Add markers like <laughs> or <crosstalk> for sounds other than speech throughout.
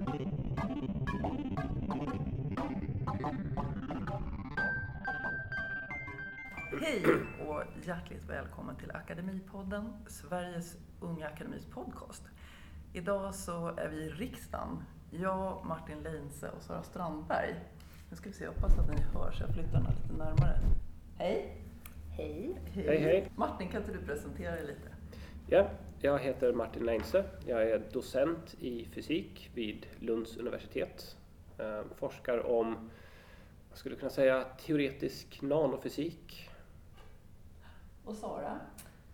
Hej och hjärtligt välkommen till Akademipodden, Sveriges Unga Akademis podcast. Idag så är vi i riksdagen. Jag, Martin Leinse och Sara Strandberg. Nu ska vi se, jag hoppas att ni hör så jag flyttar den lite närmare. Hej! Hej. Hej, hej. Martin, kan inte du presentera dig lite? Ja, jag heter Martin Leinse. Jag är docent i fysik vid Lunds universitet. Eh, Forskar om, vad skulle jag kunna säga, teoretisk nanofysik. Och Sara?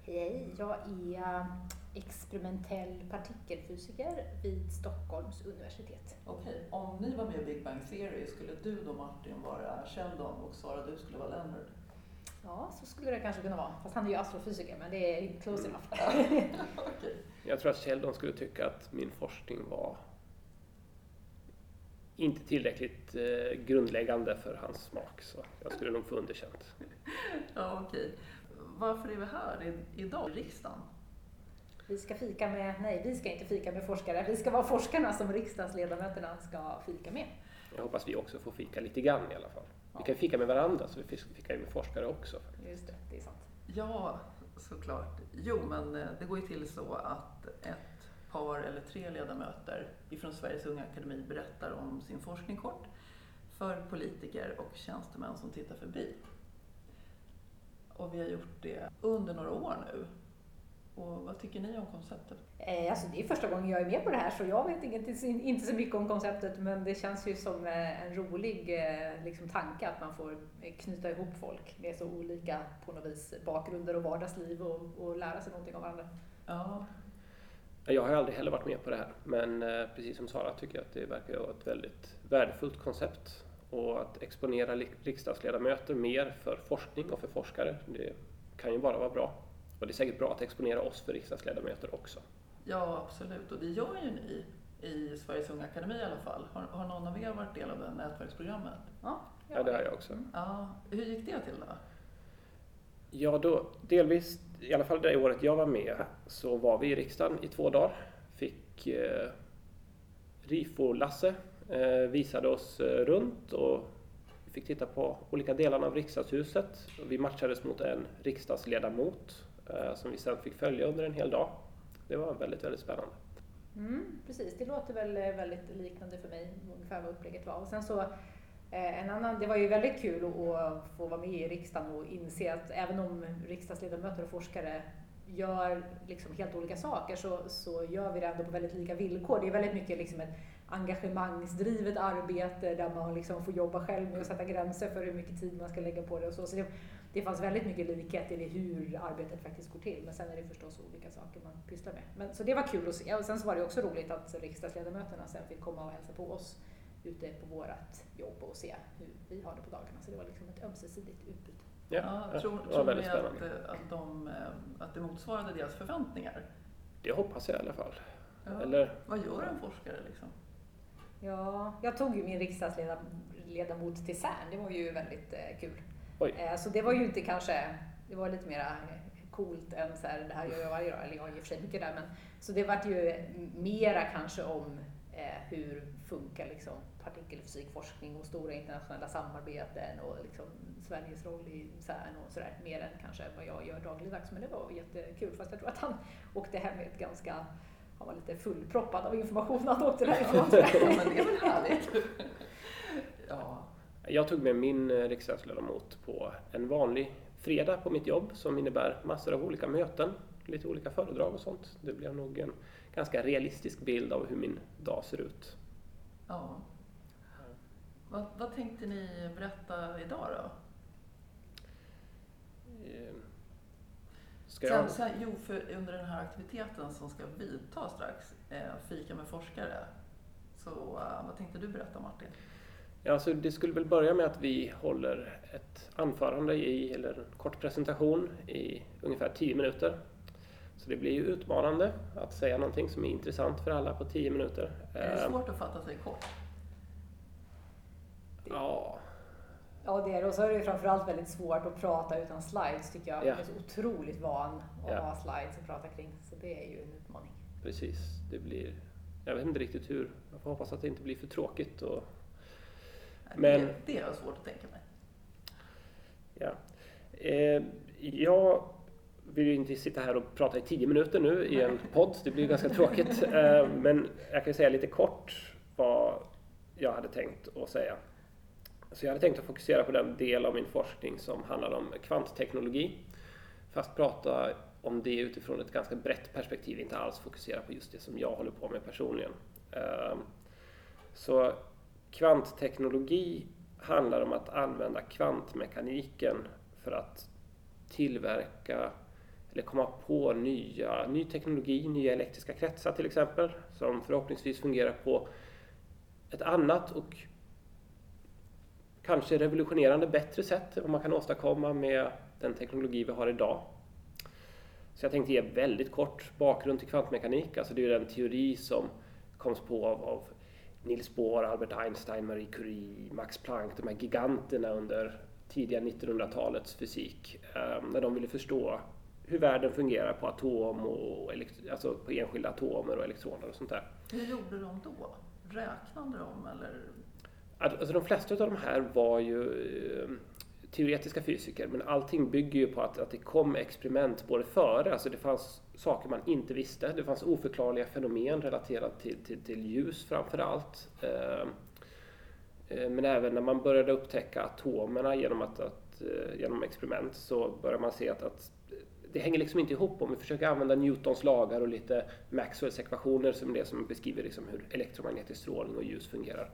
Hej, jag är experimentell partikelfysiker vid Stockholms universitet. Okej, om ni var med i Big Bang Theory, skulle du då Martin vara Sheldon och Sara du skulle vara Leonard? Ja, så skulle det kanske kunna vara. Fast han är ju astrofysiker, men det är close enough. <laughs> Okej. Jag tror att Sheldon skulle tycka att min forskning var inte tillräckligt eh, grundläggande för hans smak, så jag skulle nog få underkänt. Ja, okej. Varför är vi här i, idag i riksdagen? Vi ska fika med, nej vi ska inte fika med forskare. Vi ska vara forskarna som riksdagsledamöterna ska fika med. Jag hoppas vi också får fika lite grann i alla fall. Vi kan fika med varandra, så vi fikar ju med forskare också. Just det, det är sant. Ja, såklart. Jo, men eh, det går ju till så att ett par eller tre ledamöter ifrån Sveriges Unga Akademi berättar om sin forskning kort för politiker och tjänstemän som tittar förbi. Och vi har gjort det under några år nu. Och vad tycker ni om konceptet? Eh, alltså det är första gången jag är med på det här så jag vet inte, inte så mycket om konceptet men det känns ju som eh, en rolig eh, liksom, tanke att man får eh, knyta ihop folk med så olika på något vis bakgrunder och vardagsliv och, och lära sig någonting av varandra. Ja, Jag har aldrig heller varit med på det här, men precis som Sara tycker jag att det verkar vara ett väldigt värdefullt koncept. Och att exponera riksdagsledamöter mer för forskning och för forskare, det kan ju bara vara bra. Och det är säkert bra att exponera oss för riksdagsledamöter också. ja absolut. Och det gör ju ni i Sveriges Unga Akademi i alla fall. Har, har någon av er varit del av det nätverksprogrammet? Ja, Ja, det har jag också. Ja, hur gick det till då? Ja, då, delvis, i alla fall det året jag var med, så var vi i riksdagen i två dagar. Fick eh, RIFO-Lasse eh, visade oss eh, runt och vi fick titta på olika delar av riksdagshuset. Vi matchades mot en riksdagsledamot Eh, som vi sen fick följa under en hel dag. Det var väldigt, väldigt spännande. Mm, precis, det låter väl eh, väldigt liknande för mig, ungefär vad upplägget var. Och sen så, eh, en annan, det var ju väldigt kul att, att få vara med i riksdagen och inse att även om riksdagsledamöter och forskare gör liksom helt olika saker så, så gör vi det ändå på väldigt lika villkor. Det är väldigt mycket liksom ett engagemangsdrivet arbete där man liksom får jobba själv med att sätta gränser för hur mycket tid man ska lägga på det och så. så det, det fanns väldigt mycket likhet i hur arbetet faktiskt går till. Men sen är det förstås olika saker man pysslar med. Men, så det var kul att se. Och sen så var det också roligt att riksdagsledamöterna sen fick komma och hälsa på oss ute på vårt jobb och se hur vi har det på dagarna. Så det var liksom ett ömsesidigt utbyte. Ja, ja, tror det var tror ni att, att, de, eh, att det motsvarade deras förväntningar? Det hoppas jag i alla fall. Ja. Eller, Vad gör en forskare liksom? Ja, jag tog ju min riksdagsledamot till CERN. Det var ju väldigt eh, kul. Oj, Eh, så det var ju inte kanske, det var lite mera eh, coolt än så här, det här gör jag varje dag, eller jag är i och för sig mycket där, men så det vart ju mera kanske om eh, hur funkar liksom partikelfysikforskning och stora internationella samarbeten och liksom Sveriges roll i CERN och sådär, mer än kanske vad jag gör dagligdags. Men det var jättekul, fast jag tror att han åkte hem med ett ganska han var lite fullproppad av information när han åkte därifrån. <laughs> Ja, men det är väl <laughs> härligt? ja, Jag tog med min eh, riksdagsledamot på en vanlig fredag på mitt jobb som innebär massor av olika möten, lite olika föredrag och sånt. Det blev nog en ganska realistisk bild av hur min dag ser ut. ja. Vad, vad tänkte ni berätta idag då? Eh, Ska Sen, jag... sen, jo, för under den här aktiviteten som ska vidta strax, eh, fika med forskare, så eh, vad tänkte du berätta Martin? Ja, alltså det skulle väl börja med att vi håller ett anförande i, eller en kort presentation i ungefär 10 minuter. Så det blir ju utmanande att säga någonting som är intressant för alla på 10 minuter. Är det Eh, svårt att fatta sig kort? Ja, Ja, det är det. Och så är det ju framförallt väldigt svårt att prata utan slides tycker jag. Ja. Jag är så otroligt van att Ja. ha slides att prata kring. Så det är ju en utmaning. precis. Det blir jag vet inte riktigt hur. Jag får hoppas att det inte blir för tråkigt. Och, Men... Det, det är svårt att tänka mig. Ja. Eh, jag vill ju inte sitta här och prata i tio minuter nu i en podd. Det blir ganska tråkigt. <laughs> Eh, men jag kan säga lite kort vad jag hade tänkt att säga. Så jag hade tänkt att fokusera på den del av min forskning som handlar om kvantteknologi. Fast prata om det utifrån ett ganska brett perspektiv, inte alls fokusera på just det som jag håller på med personligen. Ehm, så kvantteknologi handlar om att använda kvantmekaniken för att tillverka eller komma på nya, ny teknologi, nya elektriska kretsar till exempel, som förhoppningsvis fungerar på ett annat och kanske revolutionerande bättre sätt än vad man kan åstadkomma med den teknologi vi har idag. Så jag tänkte ge väldigt kort bakgrund till kvantmekanik. Alltså det är den teori som koms på av, av Niels Bohr, Albert Einstein, Marie Curie, Max Planck, de här giganterna under tidiga 1900-talets fysik. Eh, när de ville förstå hur världen fungerar på atom och alltså på enskilda atomer och elektroner och sånt där. Hur gjorde de då? Räknade de eller? Alltså de flesta av de här var ju eh, teoretiska fysiker, men allting bygger ju på att, att det kom experiment både före, alltså det fanns saker man inte visste, det fanns oförklarliga fenomen relaterat till, till, till ljus framför allt. Eh, ehm, men även när man började upptäcka atomerna genom, att, att eh, genom experiment så började man se att, att det hänger liksom inte ihop om vi försöker använda Newtons lagar och lite Maxwells ekvationer som det som beskriver liksom hur elektromagnetisk strålning och ljus fungerar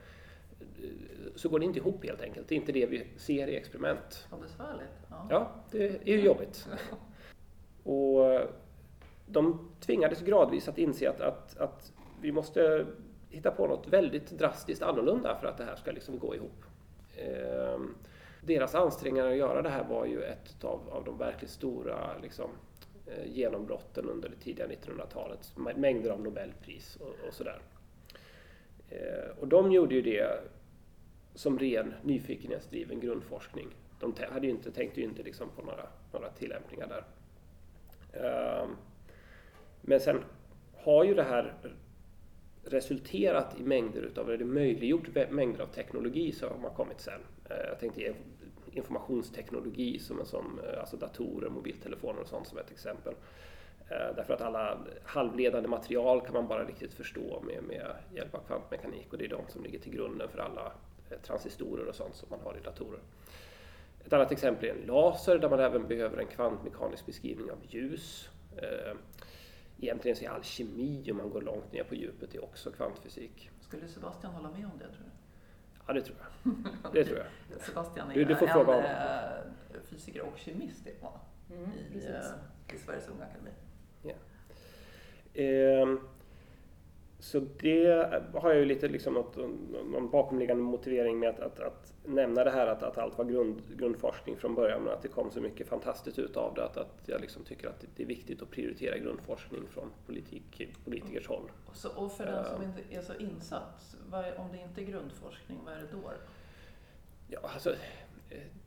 så går det inte ihop helt enkelt. Det är inte det vi ser i experiment. Vad besvärligt. Ja. ja, det är ju jobbigt. Och de tvingades gradvis att inse att, att, att vi måste hitta på något väldigt drastiskt annorlunda för att det här ska liksom gå ihop. Eh, deras ansträngningar att göra det här var ju ett av, av de verkligt stora liksom, eh, genombrotten under det tidiga 1900-talet. Mängder av Nobelpris och, och sådär. Eh, och de gjorde ju det som ren nyfikenhetsdriven grundforskning. De hade ju inte, tänkte ju inte liksom på några, några tillämpningar där. Ehm, men sen har ju det här resulterat i mängder utav, eller möjliggjort mängder av teknologi som har kommit sen. Eh, jag tänkte ge informationsteknologi som en sån, eh, alltså datorer, mobiltelefoner och sånt som ett exempel. Eh, därför att alla halvledande material kan man bara riktigt förstå med, med hjälp av kvantmekanik och det är de som ligger till grunden för alla eh, transistorer och sånt som man har i datorer. Ett annat exempel är en laser där man även behöver en kvantmekanisk beskrivning av ljus. Eh, egentligen så är all kemi, om man går långt ner på djupet, är också kvantfysik. Skulle Sebastian hålla med om det tror du? Ja, det tror jag. Det tror jag. <laughs> Sebastian är du, du får en fråga fysiker och kemist mm, i, i Sveriges Unga Akademi. Eh, så det har jag ju lite liksom något, någon bakomliggande motivering med att, att, att nämna det här att, att allt var grund, grundforskning från början men att det kom så mycket fantastiskt ut av det att, att jag liksom tycker att det är viktigt att prioritera grundforskning från politik, politikers håll. Och, så, och för den som inte är så insatt, är, om det inte är grundforskning, vad är det då? Ja, alltså,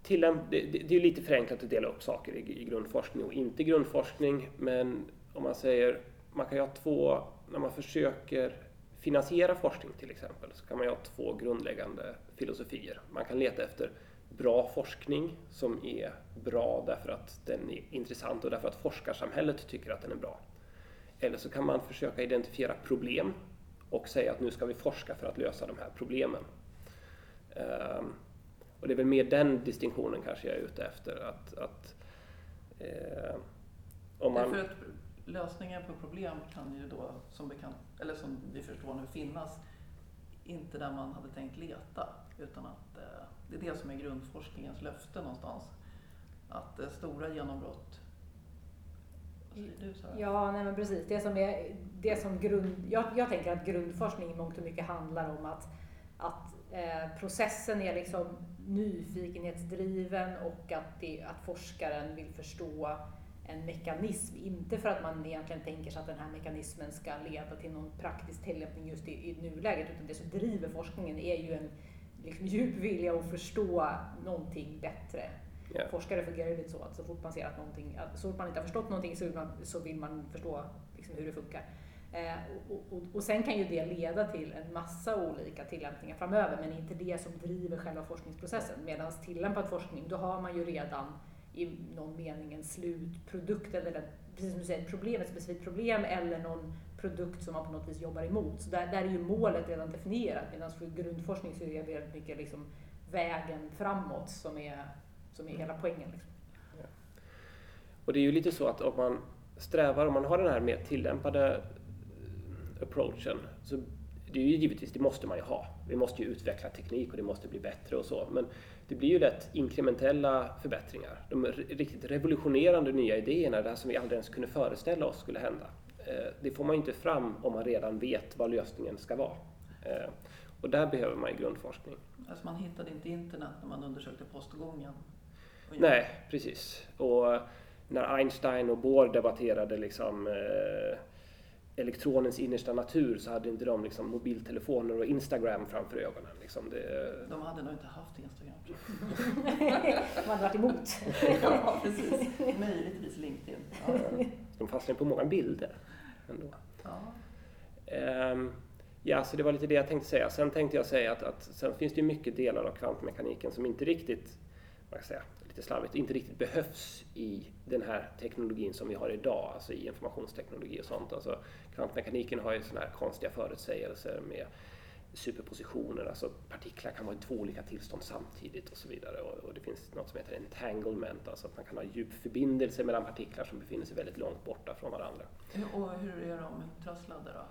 till en, det, det är lite förenklat att dela upp saker i, i grundforskning och inte grundforskning men om man säger man kan ju ha två, när man försöker finansiera forskning till exempel, så kan man ju ha två grundläggande filosofier. Man kan leta efter bra forskning som är bra därför att den är intressant och därför att forskarsamhället tycker att den är bra. Eller så kan man försöka identifiera problem och säga att nu ska vi forska för att lösa de här problemen. Ehm, och det är väl mer den distinktionen kanske jag är ute efter. Att, att eh, om man... Därför att Lösningar på problem kan ju då, som, bekant, eller som vi förstår nu, finnas inte där man hade tänkt leta, utan att eh, det är det som är grundforskningens löfte någonstans. Att eh, stora genombrott du, ja, nej men precis. Det som är, det som grund, jag, jag tänker att grundforskning i mångt och mycket handlar om att, att eh, processen är liksom nyfikenhetsdriven och att, det, att forskaren vill förstå en mekanism. Inte för att man egentligen tänker sig att den här mekanismen ska leda till någon praktisk tillämpning just i, i nuläget, utan det som driver forskningen är ju en liksom, djup vilja att förstå någonting bättre. Yeah. Forskare fungerar ju lite så att så fort man ser att någonting, att så fort man inte har förstått någonting så vill man, så vill man förstå liksom, hur det funkar. Eh, och, och, och, sen kan ju det leda till en massa olika tillämpningar framöver, men inte det som driver själva forskningsprocessen. Medan tillämpad forskning, då har man ju redan i någon mening en slutprodukt, eller precis som du säger, ett problem, ett specifikt problem eller någon produkt som man på något vis jobbar emot. Så där, där är ju målet redan definierat, medan för grundforskning så är det väldigt mycket liksom vägen framåt som är, som är hela poängen. Liksom. Ja. Och det är ju lite så att om man strävar, om man har den här mer tillämpade eh, approachen. Så det är ju givetvis, det måste man ju ha. Vi måste ju utveckla teknik och det måste bli bättre och så. Men det blir ju rätt inkrementella förbättringar. De riktigt revolutionerande nya idéerna, det här som vi aldrig ens kunde föreställa oss skulle hända. Eh, det får man inte fram om man redan vet vad lösningen ska vara. Eh, och där behöver man ju grundforskning. Alltså man hittade inte internet när man undersökte postgången? Nej, precis. Och när Einstein och Bohr debatterade liksom eh, elektronens innersta natur så hade inte de liksom mobiltelefoner och Instagram framför ögonen. Liksom det... De hade nog inte haft Instagram. <laughs> de hade varit emot. ja, precis. Möjligtvis LinkedIn. Ja. De fastnade på många bilder ändå. Ja. Um, ja, så det var lite det jag tänkte säga. Sen tänkte jag säga att, att sen finns det mycket delar av kvantmekaniken som inte riktigt, vad jag säga, lite slarvigt, inte riktigt behövs i den här teknologin som vi har idag, alltså i informationsteknologi och sånt. Alltså, kvantmekaniken har ju sådana här konstiga förutsägelser med superpositioner, alltså partiklar kan vara i två olika tillstånd samtidigt och så vidare. Och, och det finns något som heter entanglement, alltså att man kan ha djupförbindelser mellan partiklar som befinner sig väldigt långt borta från varandra. Och hur är de trasslade då?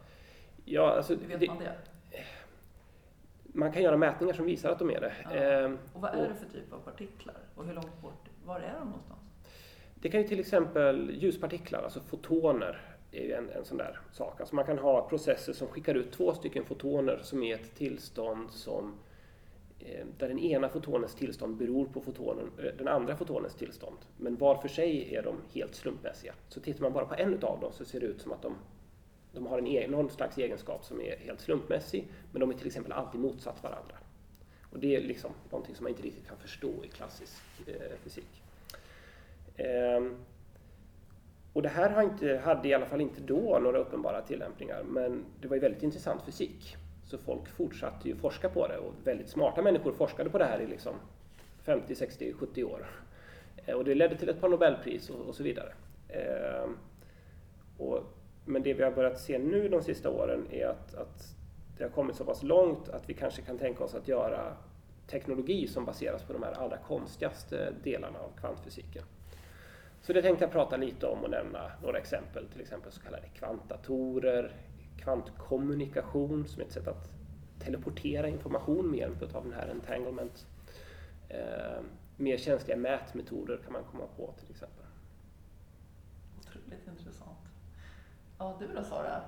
Ja, alltså, hur vet det, man det? Man kan göra mätningar som visar att de är det. Ja. Ehm, och vad är det för typ av partiklar? Och hur långt bort, var är de någonstans? Det kan ju till exempel ljuspartiklar, alltså fotoner, är en, en sån där sak. Alltså man kan ha processer som skickar ut två stycken fotoner som är ett tillstånd som eh, där den ena fotonens tillstånd beror på fotonen, eh, den andra fotonens tillstånd. Men var för sig är de helt slumpmässiga. Så tittar man bara på en av dem så ser det ut som att de, de har en egen, någon slags egenskap som är helt slumpmässig, men de är till exempel alltid motsatt varandra. Och det är liksom någonting som man inte riktigt kan förstå i klassisk eh, fysik. Ehm, och det här inte, hade i alla fall inte då några uppenbara tillämpningar, men det var ju väldigt intressant fysik. Så folk fortsatte ju forska på det och väldigt smarta människor forskade på det här i liksom 50, 60, 70 år. Ehm, och det ledde till ett par Nobelpris och, och så vidare. Ehm, och, men det vi har börjat se nu de sista åren är att, att det har kommit så pass långt att vi kanske kan tänka oss att göra teknologi som baseras på de här allra konstigaste delarna av kvantfysiken. Så det tänkte jag prata lite om och nämna några exempel, till exempel så kallade kvantdatorer, kvantkommunikation som är ett sätt att teleportera information med hjälp av den här entanglement. Eh, mer känsliga mätmetoder kan man komma på till exempel. Otroligt intressant. Ja, du då Sara?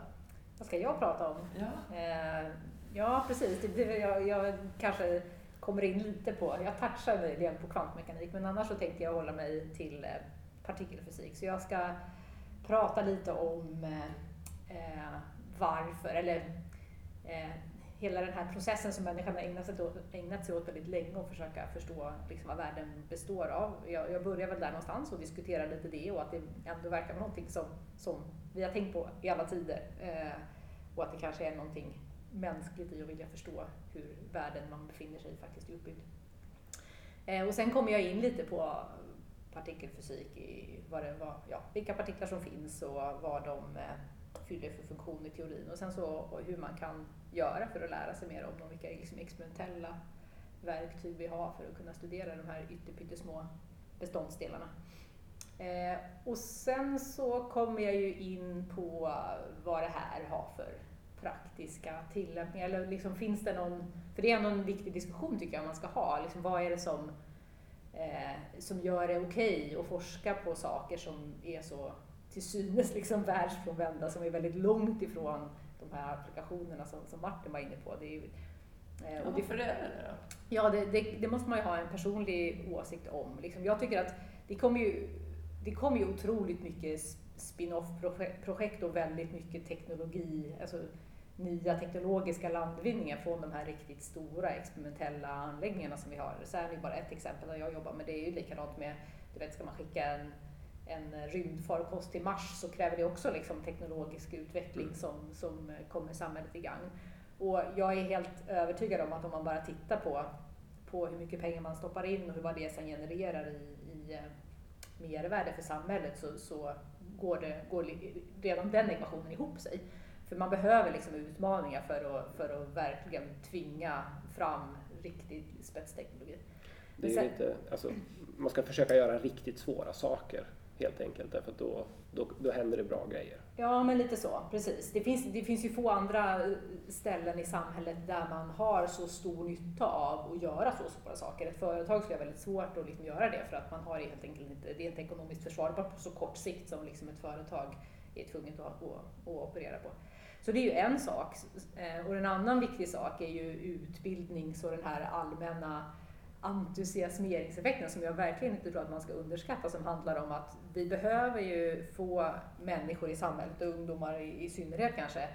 Vad ska jag prata om? Ja, eh, ja precis. Det, jag, jag kanske kommer in lite på, jag touchar möjligen på kvantmekanik, men annars så tänkte jag hålla mig till eh, partikelfysik. Så jag ska prata lite om eh, varför, eller eh, hela den här processen som människan har ägnat sig åt, ägnat sig åt väldigt länge och försöka förstå liksom, vad världen består av. Jag, jag börjar väl där någonstans och diskuterar lite det och att det ändå verkar vara någonting som, som vi har tänkt på i alla tider. Eh, och att det kanske är någonting mänskligt i att vilja förstå hur världen man befinner sig i faktiskt är uppbyggd. Eh, och sen kommer jag in lite på partikelfysik i vad det var, ja, vilka partiklar som finns och vad de eh, fyller för funktion i teorin och sen så hur man kan göra för att lära sig mer om dem, vilka liksom experimentella verktyg vi har för att kunna studera de här ytterpyttesmå beståndsdelarna. Eh, och sen så kommer jag ju in på vad det här har för praktiska tillämpningar, eller liksom finns det någon, för det är ändå en viktig diskussion tycker jag man ska ha, liksom vad är det som eh, som gör det okej okay att forska på saker som är så till synes liksom världsfrånvända, som är väldigt långt ifrån de här applikationerna som, som Martin var inne på. Det är ju, eh, och det, varför är det då? Ja, det, det, det, måste man ju ha en personlig åsikt om. Liksom, jag tycker att det kommer ju, det kommer ju otroligt mycket spin-off-projekt och väldigt mycket teknologi, alltså nya teknologiska landvinningar från de här riktigt stora experimentella anläggningarna som vi har. CERN är bara ett exempel där jag jobbar, men det är ju likadant med, du vet, ska man skicka en en rymdfarkost till Mars så kräver det också liksom teknologisk utveckling mm. som, som kommer samhället i gang. Och jag är helt övertygad om att om man bara tittar på, på hur mycket pengar man stoppar in och vad det sen genererar i, i eh, mervärde för samhället så, så går, det, går redan den ekvationen ihop sig. För man behöver liksom utmaningar för att, för att verkligen tvinga fram riktig spetsteknologi. Det är sen, lite, alltså, man ska försöka göra riktigt svåra saker helt enkelt därför att då, då, då händer det bra grejer. Ja, men lite så, precis. Det finns, det finns ju få andra eh, ställen i samhället där man har så stor nytta av att göra så svåra saker. Ett företag skulle ha väldigt svårt att liksom göra det för att man har helt enkelt inte, det är inte ekonomiskt försvarbart på så kort sikt som liksom ett företag är tvunget att, att, att operera på. Så det är ju en sak. Eh, och en annan viktig sak är ju utbildning och den här allmänna entusiasmeringseffekten som jag verkligen inte tror att man ska underskatta som handlar om att vi behöver ju få människor i samhället, och ungdomar i, i synnerhet kanske,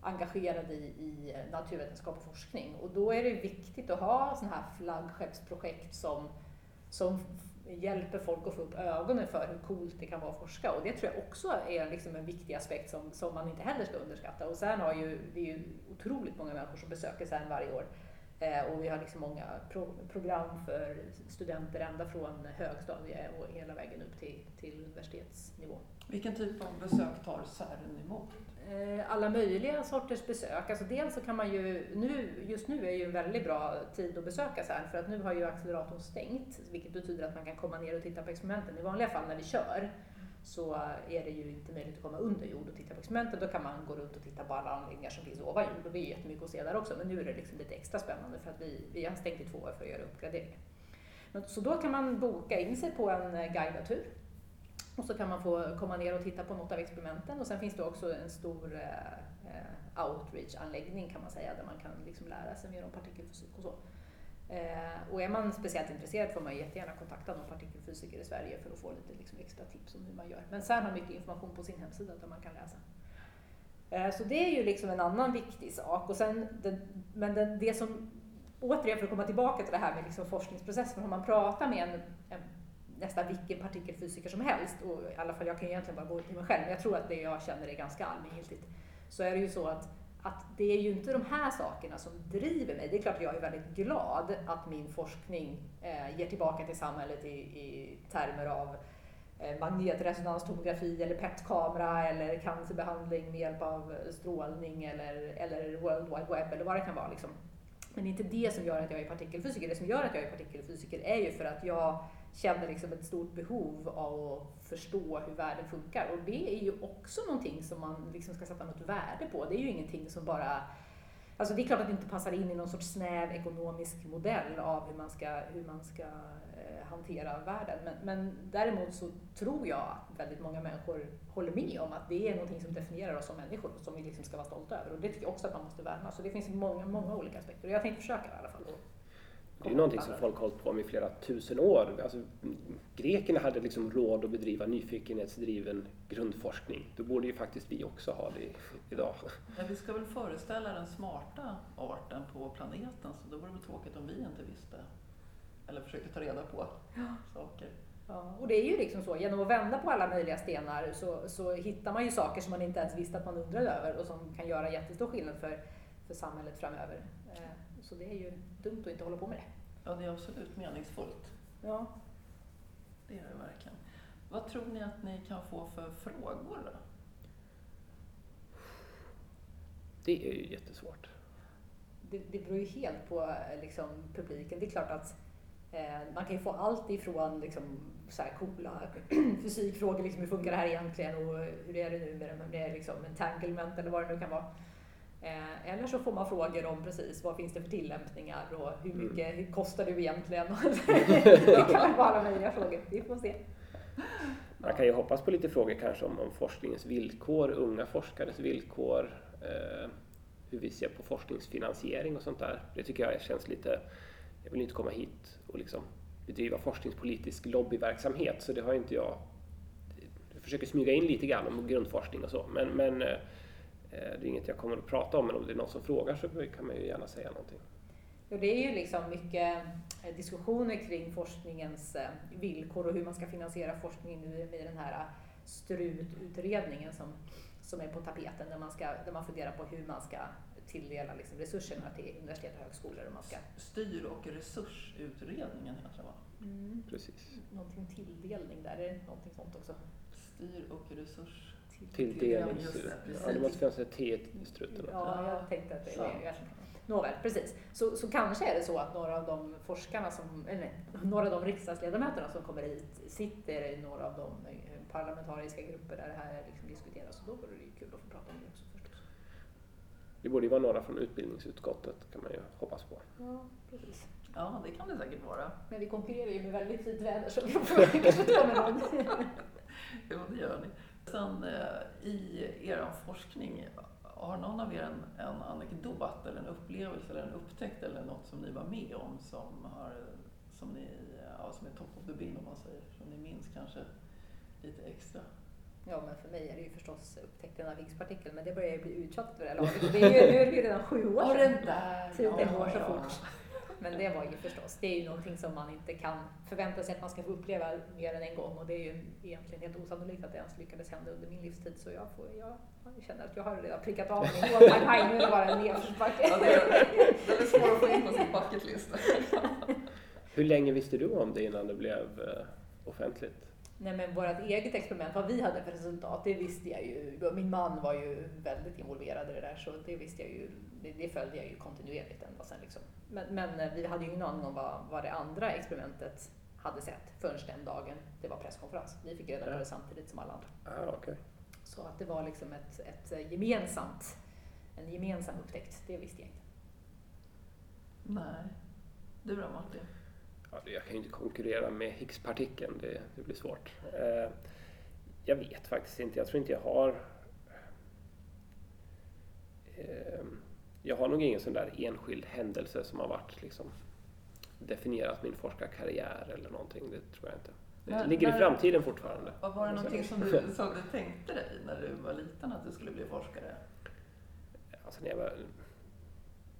engagerade i, i naturvetenskap och forskning. Och då är det viktigt att ha sådana här flaggskeppsprojekt som, som hjälper folk att få upp ögonen för hur coolt det kan vara att forska. Och det tror jag också är liksom en viktig aspekt som, som man inte heller ska underskatta. Och sen har ju, det är ju otroligt många människor som besöker CERN varje år. Eh, och vi har liksom många pro program för studenter ända från högstadie och hela vägen upp till, till universitetsnivå. Vilken typ av besök tar CERN emot? Eh, alla möjliga sorters besök. Alltså dels så kan man ju, nu, just nu är ju en väldigt bra tid att besöka CERN för att nu har ju acceleratorn stängt vilket betyder att man kan komma ner och titta på experimenten. I vanliga fall när vi kör så är det ju inte möjligt att komma under jord och titta på experimenten. Då kan man gå runt och titta på alla anläggningar som finns ovan jord och det är jättemycket att se där också. Men nu är det liksom lite extra spännande för att vi, vi har stängt i två år för att göra uppgraderingar. Så då kan man boka in sig på en eh, guidad tur och så kan man få komma ner och titta på något av experimenten och sen finns det också en stor eh, eh, outreach-anläggning kan man säga där man kan liksom lära sig mer om partikelfysik och så. Eh, och är man speciellt intresserad får man jättegärna kontakta någon partikelfysiker i Sverige för att få lite liksom, extra tips om hur man gör. Men CERN har mycket information på sin hemsida där man kan läsa. Eh, så det är ju liksom en annan viktig sak. Och sen, det, men det, det som, återigen för att komma tillbaka till det här med liksom forskningsprocessen, om man pratar med en, en nästan vilken partikelfysiker som helst, och i alla fall jag kan egentligen bara gå till mig själv, men jag tror att det jag känner är ganska allmängiltigt, så är det ju så att att det är ju inte de här sakerna som driver mig. Det är klart att jag är väldigt glad att min forskning eh, ger tillbaka till samhället i, i termer av eh, magnetresonanstomografi eller PET-kamera eller cancerbehandling med hjälp av strålning eller, eller World Wide Web eller vad det kan vara. Liksom. Men det är inte det som gör att jag är partikelfysiker. Det som gör att jag är partikelfysiker är ju för att jag känner liksom ett stort behov av att förstå hur världen funkar. Och det är ju också någonting som man liksom ska sätta något värde på. Det är ju ingenting som bara Alltså det är klart att det inte passar in i någon sorts snäv ekonomisk modell av hur man ska, hur man ska eh, hantera världen. Men, men däremot så tror jag att väldigt många människor håller med om att det är någonting som definierar oss som människor som vi liksom ska vara stolta över. Och det tycker jag också att man måste värna. Så det finns många, många olika aspekter. Och jag tänkte försöka i alla fall. Det är någonting som folk har hållit på med i flera tusen år. Alltså, grekerna hade liksom råd att bedriva nyfikenhetsdriven grundforskning. Då borde ju faktiskt vi också ha det idag. Ja, vi ska väl föreställa den smarta arten på planeten så då vore det tråkigt om vi inte visste eller försökte ta reda på ja. saker. Ja, och det är ju liksom så, genom att vända på alla möjliga stenar så, så hittar man ju saker som man inte ens visste att man undrade över och som kan göra jättestor skillnad för, för samhället framöver. Så det är ju dumt att inte hålla på med det. Ja, det är absolut meningsfullt. Ja. Det är det verkligen. Vad tror ni att ni kan få för frågor då? Det är ju jättesvårt. Det, det beror ju helt på liksom, publiken. Det är klart att eh, man kan ju få allt ifrån liksom, så här coola <clears throat> fysikfrågor, liksom, hur funkar det här egentligen och hur är det nu med, med liksom, entanglement eller vad det nu kan vara Eh, eller så får man frågor om precis vad finns det för tillämpningar och hur mm. mycket mm. kostar du egentligen? <laughs> det kan vara alla möjliga frågor. Vi får se. Man kan ju hoppas på lite frågor kanske om, om forskningens villkor, unga forskares villkor, eh, hur vi ser på forskningsfinansiering och sånt där. Det tycker jag känns lite... Jag vill inte komma hit och liksom bedriva forskningspolitisk lobbyverksamhet så det har inte jag... Jag försöker smyga in lite grann om grundforskning och så men, men eh, det är inget jag kommer att prata om, men om det är någon som frågar så kan man ju gärna säga någonting. Och det är ju liksom mycket eh, diskussioner kring forskningens eh, villkor och hur man ska finansiera forskning nu med den här strututredningen som, som är på tapeten där man, ska, där man funderar på hur man ska tilldela liksom resurserna till universitet och högskolor. Och man ska... Styr och resursutredningen heter det va? Mm. Precis. Någonting tilldelning där, är det någonting sånt också? Styr och resurs... Tilldelnings... Just det, Ja, det måste finnas ett T i struten också. Ja, jag tänkte att det är Nåväl, precis. Så, så kanske är det så att några av de forskarna som, eller nej, några av de riksdagsledamöterna som kommer hit sitter i några av de eh, parlamentariska grupper där det här liksom diskuteras. Och då vore det ju kul att få prata om det också förstås. Det borde ju vara några från utbildningsutskottet kan man ju hoppas på. Ja, precis. Ja, det kan det säkert vara. Men vi konkurrerar ju med väldigt fint väder så vi får <laughs> kanske ta med någon. <laughs> Jo, det gör ni. Sen eh, i er forskning, har någon av er en, en anekdot eller en upplevelse eller en upptäckt eller något som ni var med om som, har, som, ni, ja, som är top of the bin om man säger, som ni minns kanske lite extra? Ja, men för mig är det ju förstås upptäckten av Higgspartikeln, men det börjar ju bli uttjatat vid det här laget. Det är ju, nu är det ju redan sju år sedan. Tiden går så fort. Men det var ju förstås, det är ju någonting som man inte kan förvänta sig att man ska få uppleva mer än en gång och det är ju egentligen helt osannolikt att det ens lyckades hända under min livstid så jag, får, jag känner att jag har redan prickat av min all time high, nu är det bara en nedförsbacke. Ja, det är, den är svår att få in på sin bucket list. Hur länge visste du om det innan det blev eh, offentligt? Nej men vårt eget experiment, vad vi hade för resultat, det visste jag ju. Min man var ju väldigt involverad i det där så det visste jag ju, det, det följde jag ju kontinuerligt ända sen liksom. Men, men eh, vi hade ju ingen aning om vad, vad det andra experimentet hade sett förrän den dagen det var presskonferens. Vi fick reda på det samtidigt som alla andra. Ah, okej. Så att det var liksom ett, ett gemensamt, en gemensam upptäckt, det visste jag inte. Nej. Du då Martin? Ja, det- jag kan ju inte konkurrera med Higgspartikeln, det, det blir svårt. Eh, jag vet faktiskt inte, jag tror inte jag har... Eh, jag har nog ingen sån där enskild händelse som har varit liksom definierat min forskarkarriär eller någonting, det tror jag inte. Det Men- ligger i men- framtiden fortfarande. Vad var det någonting som du, <laughs> som du tänkte dig när du var liten att du skulle bli forskare? Alltså när jag var,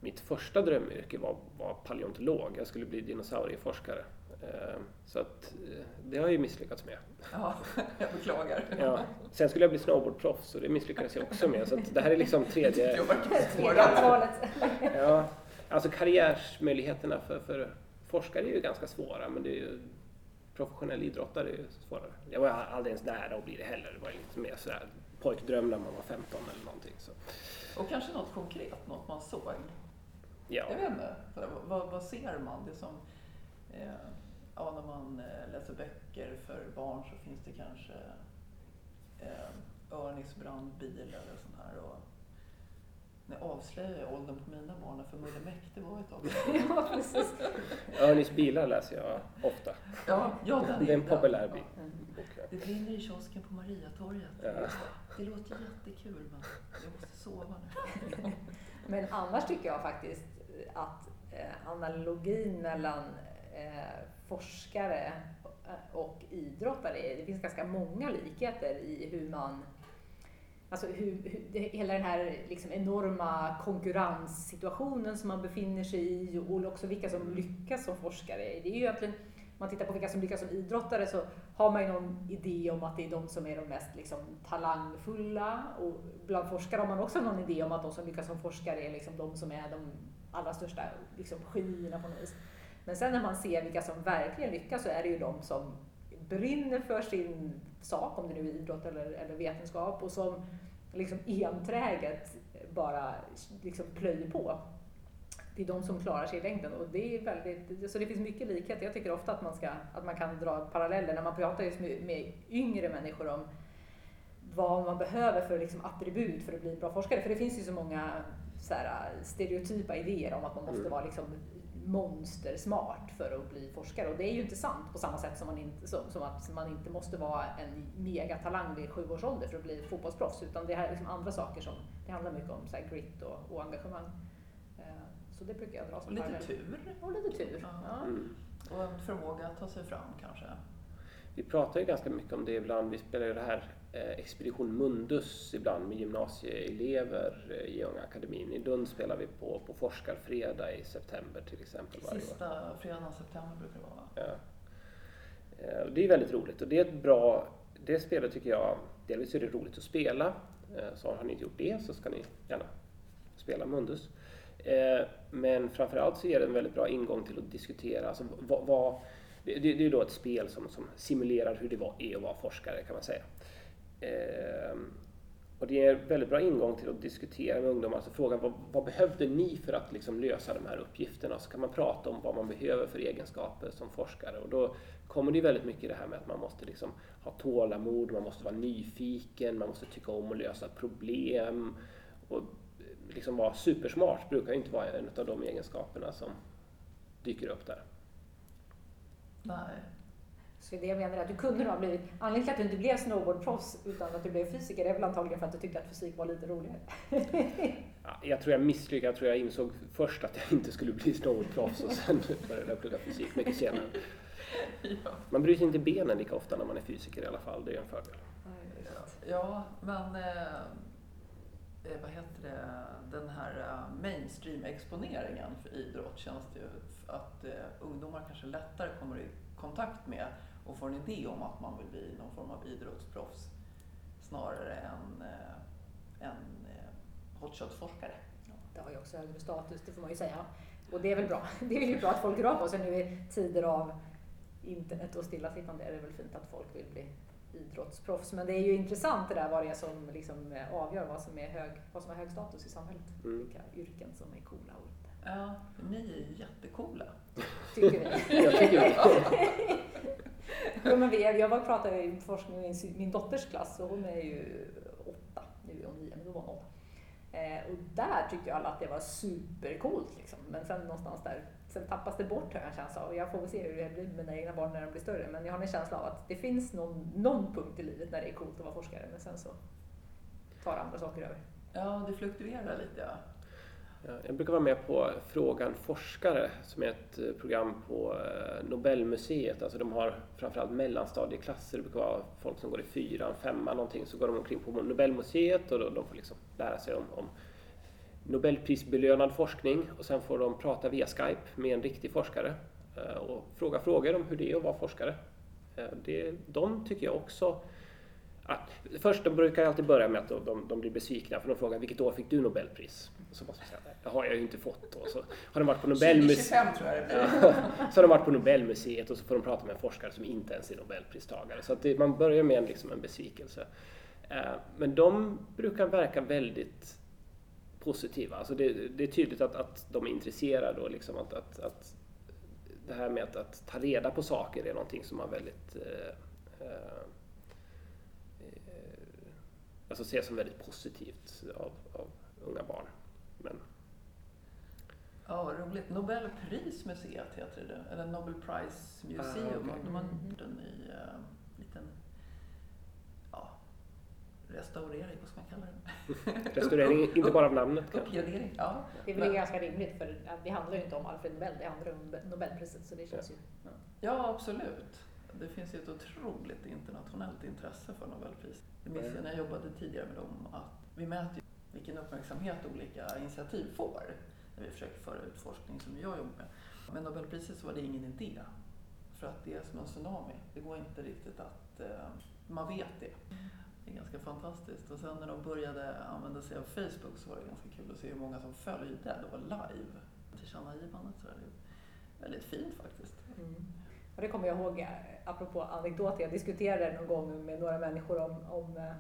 mitt första drömyrke var, var paleontolog. Jag skulle bli dinosaurieforskare. Eh, Så att eh, det har jag ju misslyckats med. Ja, <laughs> jag beklagar. Ja. Sen skulle jag bli snowboardproffs och det misslyckades jag också med. Så att det här är liksom tredje... <laughs> <laughs> Ja, alltså karriärsmöjligheterna för, för forskare är ju ganska svåra men det är ju professionell idrottare är ju svårare. Jag var aldrig ens nära att bli det heller. Det var lite mer sådär pojkdröm när man var 15 eller någonting. Så. Och kanske något konkret, något man såg. Ja. Jag vet inte, så där, vad, vad ser man? Det som, eh, ja, när man eh, läser böcker för barn så finns det kanske eh, Örnis brandbil eller sånt här. Och, nu avslöjar jag åldern på mina barn, för Mulle Meck, det var ett tag <laughs> ja, precis. Örnis bilar läser jag ofta. Ja, ja, den Det är en den. populär bil. Ja. Mm. bok, ja. Det brinner i kiosken på Mariatorget. Ja. Det låter jättekul men jag måste sova nu. <laughs> Men annars tycker jag faktiskt att eh, analogin mellan eh, forskare och idrottare, det finns ganska många likheter i hur man Alltså hur, hur det, hela den här liksom enorma konkurrenssituationen som man befinner sig i och också vilka som lyckas som forskare. Det är ju egentligen, om man tittar på vilka som lyckas som idrottare så har man ju någon idé om att det är de som är de mest liksom, talangfulla och bland forskare har man också någon idé om att de som lyckas som forskare är liksom de som är de allra största liksom, genierna på något vis. Men sen när man ser vilka som verkligen lyckas så är det ju de som brinner för sin sak, om det nu är idrott eller, eller vetenskap, och som liksom enträget bara liksom plöjer på. Det är de som klarar sig i längden och det är väldigt, så det finns mycket likhet. Jag tycker ofta att man, ska, att man kan dra paralleller när man pratar just med, med yngre människor om vad man behöver för liksom attribut för att bli en bra forskare. För det finns ju så många så här, stereotypa idéer om att man måste Mm. vara liksom monstersmart för att bli forskare. Och det är ju inte sant på samma sätt som, man inte, som, som att man inte måste vara en megatalang vid sju års ålder för att bli fotbollsproffs. Utan det här är liksom andra saker som, det handlar mycket om så här, grit och, och engagemang. Eh, Så det brukar jag dra Och som lite parallell. tur. Och lite tur. Ja. Ja. Mm. Och en förmåga att ta sig fram kanske. vi pratar ju ganska mycket om det ibland. Vi spelar ju det här Expedition Mundus ibland med gymnasieelever eh, i Unga Akademin. I Lund spelar vi på, på Forskarfredag i september till exempel varje år. Sista fredagen i september brukar det vara va? Ja. Eh, Det är väldigt roligt och det är ett bra, det spelet tycker jag, delvis är det roligt att spela. Eh, Så har ni inte gjort det så ska ni gärna spela Mundus. Eh, Men framförallt så är det en väldigt bra ingång till att diskutera, alltså vad, vad, det, det är då ett spel som, som simulerar hur det var, är att vara forskare kan man säga. Eh, Och det är en väldigt bra ingång till att diskutera med ungdomar, alltså frågan vad, vad behövde ni för att liksom lösa de här uppgifterna? Så kan man prata om vad man behöver för egenskaper som forskare och då kommer det väldigt mycket det här med att man måste liksom ha tålamod, man måste vara nyfiken, man måste tycka om att lösa problem och eh, liksom vara supersmart brukar ju inte vara en av de egenskaperna som dyker upp där. Nej. Så det jag menar är att du kunde nog ha blivit, anledningen till att du inte blev snowboardproffs utan att du blev fysiker är väl antagligen för att du tyckte att fysik var lite roligare. <laughs> Ja, jag tror jag misslyckades, jag tror jag insåg först att jag inte skulle bli snowboardproffs och sen började jag plugga fysik mycket senare. Ja. Man bryter inte benen lika ofta när man är fysiker i alla fall, det är en fördel. Ja, men eh, eh, vad heter det, den här eh, mainstream-exponeringen för idrott känns det ju att eh, ungdomar kanske lättare kommer i kontakt med och får en idé om att man vill bli någon form av idrottsproffs snarare än eh, en eh, hotshot-forskare. Ja, det har ju också högre status, det får man ju säga. Och det är väl bra. <laughs> Det är ju bra att folk rör på sig nu i tider av internet och stillasittande. är det väl fint att folk vill bli idrottsproffs. Men det är ju intressant det där vad det är som liksom eh, avgör vad som är hög, vad som har hög status i samhället. Mm. Vilka yrken som är coola och. Ja, ni är ju jättecoola. Tycker vi. <laughs> Jag tycker det. <laughs> jo, men vi, jag pratade i forskning med min, dotters klass och hon är ju åtta, nu är hon nio, men då var hon åtta. Eh, och där tyckte ju alla att det var supercoolt liksom. Men sen någonstans där, sen tappas det bort har jag en känsla av. Och jag får väl se hur det blir med mina egna barn när de blir större. Men jag har en känsla av att det finns någon, någon punkt i livet när det är coolt att vara forskare. Men sen så tar andra saker över. Ja, det fluktuerar lite ja. Eh, jag brukar vara med på Frågan forskare som är ett eh, program på eh, Nobelmuseet. Alltså de har framförallt mellanstadieklasser, det brukar vara folk som går i fyran, femman någonting. Så går de omkring på Nobelmuseet och de får liksom lära sig om, om Nobelprisbelönad forskning och sen får de prata via Skype med en riktig forskare och fråga frågor om hur det är att vara forskare. Det, de tycker jag också att... först, de brukar alltid börja med att de, de, de blir besvikna för de frågar vilket år fick du Nobelpris? Så måste man säga, det har jag ju inte fått då. Så har de varit på Nobelmuseet, 2025 tror jag det blir. <laughs> så har de varit på Nobelmuseet och så får de prata med en forskare som inte ens är Nobelpristagare. Så att det, man börjar med en, liksom en besvikelse. Eh, Men de brukar verka väldigt positiva. Alltså det, det är tydligt att, att de är intresserade och liksom att, att, att det här med att, att ta reda på saker är någonting som man väldigt eh, eh, eh, alltså ser som väldigt positivt av, av unga barn. Men Ja, roligt. Nobelprismuseet heter det, eller Nobel Prize Museum. Ah, okej. De har gjort en ny uh, liten ja, restaurering, vad ska man kalla det? <laughs> restaurering, inte bara av namnet kanske. Uppgradering, ja. Det är väl Men- ganska rimligt för ja, det handlar ju inte om Alfred Nobel, det handlar om Nobelpriset så det känns ju... Ja. Ja, absolut. Det finns ju ett otroligt internationellt intresse för Nobelpris. Det minns jag när jag jobbade tidigare med dem att vi mäter ju vilken uppmärksamhet olika initiativ får när vi försöker föra ut forskning som jag jobbar med. Men Nobelpriset så var det ingen idé. För att det är som en tsunami. Det går inte riktigt att... Eh, man vet det. Det är ganska fantastiskt. Och sen när de började använda sig av Facebook så var det ganska kul att se hur många som följde då live tillkännagivandet. Så det är väldigt fint faktiskt. Mm. Och det kommer jag ihåg, eh, apropå anekdoter, jag diskuterade någon gång med några människor om, om eh,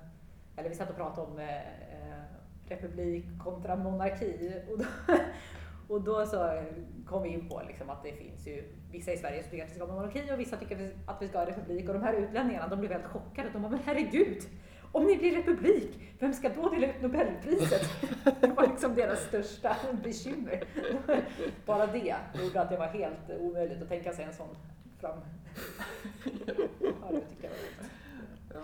eller vi satt och pratade om eh, eh republik kontra monarki. Och då, <laughs> och då så kom vi in på liksom att det finns ju vissa i Sverige som tycker att vi ska ha monarki och vissa tycker att vi ska ha republik. Och de här utlänningarna de blev helt chockade. De bara, men herregud! Om ni blir republik, vem ska då dela ut Nobelpriset? <laughs> Det var liksom deras största <laughs> bekymmer. Bara det gjorde att det var helt omöjligt att tänka sig en sån fram... Ja, det tycker jag var roligt. Ja.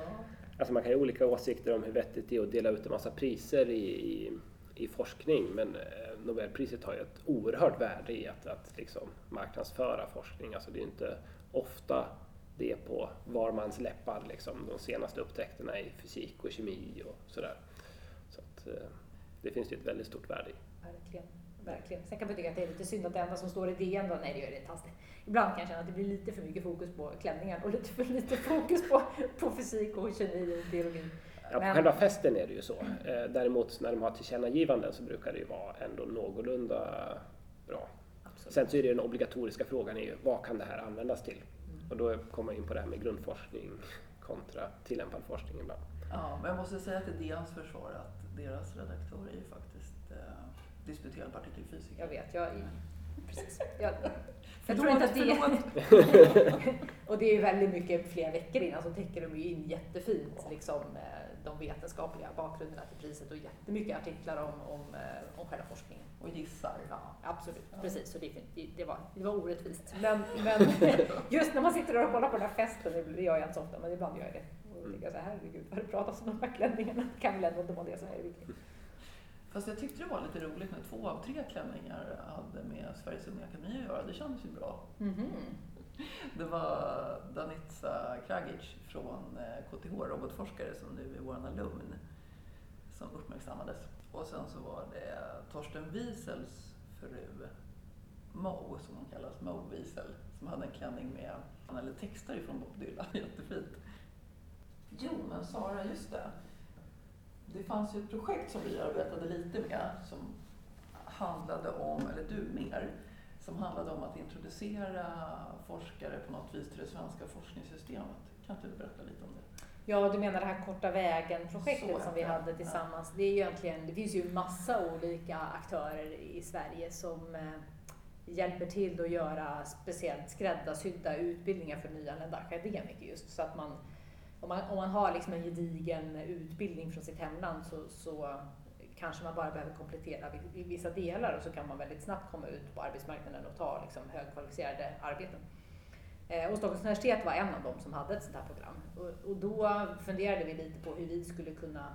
Alltså man kan ha olika åsikter om hur vettigt det är att dela ut en massa priser i, i, i forskning men eh, Nobelpriset har ju ett oerhört värde i att, att liksom marknadsföra forskning. Alltså det är inte ofta det på var mans läppar, liksom, de senaste upptäckterna i fysik och kemi och sådär. Så att, eh, det finns det ett väldigt stort värde i. Verkligen. Verkligen. Sen kan man tycka att det är lite synd att det enda som står i DN då, nej det gör det inte alls det. Ibland kan jag känna att det blir lite för mycket fokus på klänningen och lite för lite fokus på, på fysik och kemi och biologi. Ja, på Men- själva festen är det ju så. Eh, Däremot när de har tillkännagivanden så brukar det ju vara ändå någorlunda bra. Absolut. Sen så är det den obligatoriska frågan är ju vad kan det här användas till? Mm. Och då kommer man in på det här med grundforskning kontra tillämpad forskning ibland. Ja, men jag måste säga till DNs försvar att deras redaktör är ju faktiskt eh, disputerad partikelfysiker. Jag vet, jag... Precis. Jag, jag tror inte att det. Och det är ju väldigt mycket flera veckor innan så täcker de ju in jättefint liksom, eh, de vetenskapliga bakgrunderna till priset och jättemycket artiklar om, om, eh, om själva forskningen. Och gissar. Ja, absolut. Ja. Precis, så det, det, var, det var orättvist. Men, men <laughs> just när man sitter och kollar på den här festen, det gör jag inte så ofta, men ibland gör jag det. Och då tänker jag så här, herregud vad det pratas om de här klänningarna. Det kan väl ändå inte vara det som är det viktiga. Fast jag tyckte det var lite roligt när två av tre klänningar hade med Sveriges Unga Akademi att göra. Det kändes ju bra. Mhm. <laughs> Det var Danica Kragic från eh, KTH, robotforskare som nu är vår alumn, som uppmärksammades. Och sen så var det Torsten Wiesels fru, Mo, som hon kallas, Mo Wiesel, som hade en klänning med eller texter ifrån Bob Dylan. <laughs> Jättefint. Jo, men Sara, just det. Det fanns ju ett projekt som vi arbetade lite med som handlade om, eller du mer, som handlade om att introducera forskare på något vis till det svenska forskningssystemet. Kan inte du berätta lite om det? Ja, du menar det här korta vägen-projektet som vi ja. hade tillsammans. Det, är ju egentligen, det finns ju massa olika aktörer i Sverige som eh, hjälper till att göra speciellt skräddarsydda utbildningar för nyanlända akademiker just så att man om man, om man har liksom en gedigen utbildning från sitt hemland så, så kanske man bara behöver komplettera i- vissa delar och så kan man väldigt snabbt komma ut på arbetsmarknaden och ta liksom högkvalificerade arbeten. Eh, och Stockholms universitet var en av dem som hade ett sånt här program. Och, och då funderade vi lite på hur vi skulle kunna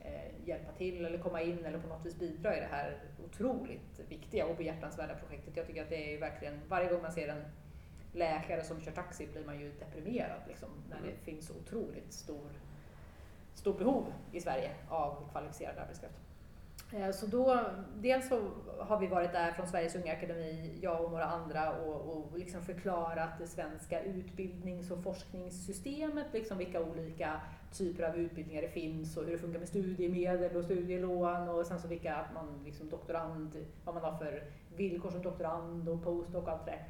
eh, hjälpa till eller komma in eller på något vis bidra i det här otroligt viktiga och behjärtansvärda projektet. Jag tycker att det är verkligen, varje gång man ser en läkare som kör taxi blir man ju deprimerad liksom, när det finns så otroligt stor, stort behov i Sverige av kvalificerad arbetskraft. Eh, Så då, dels så har vi varit där från Sveriges Unga Akademi, jag och några andra, och, och liksom förklarat det svenska utbildnings och forskningssystemet, liksom vilka olika typer av utbildningar det finns och hur det funkar med studiemedel och studielån och sen så vilka att man liksom doktorand, vad man har för villkor som doktorand och postdoc och allt det där.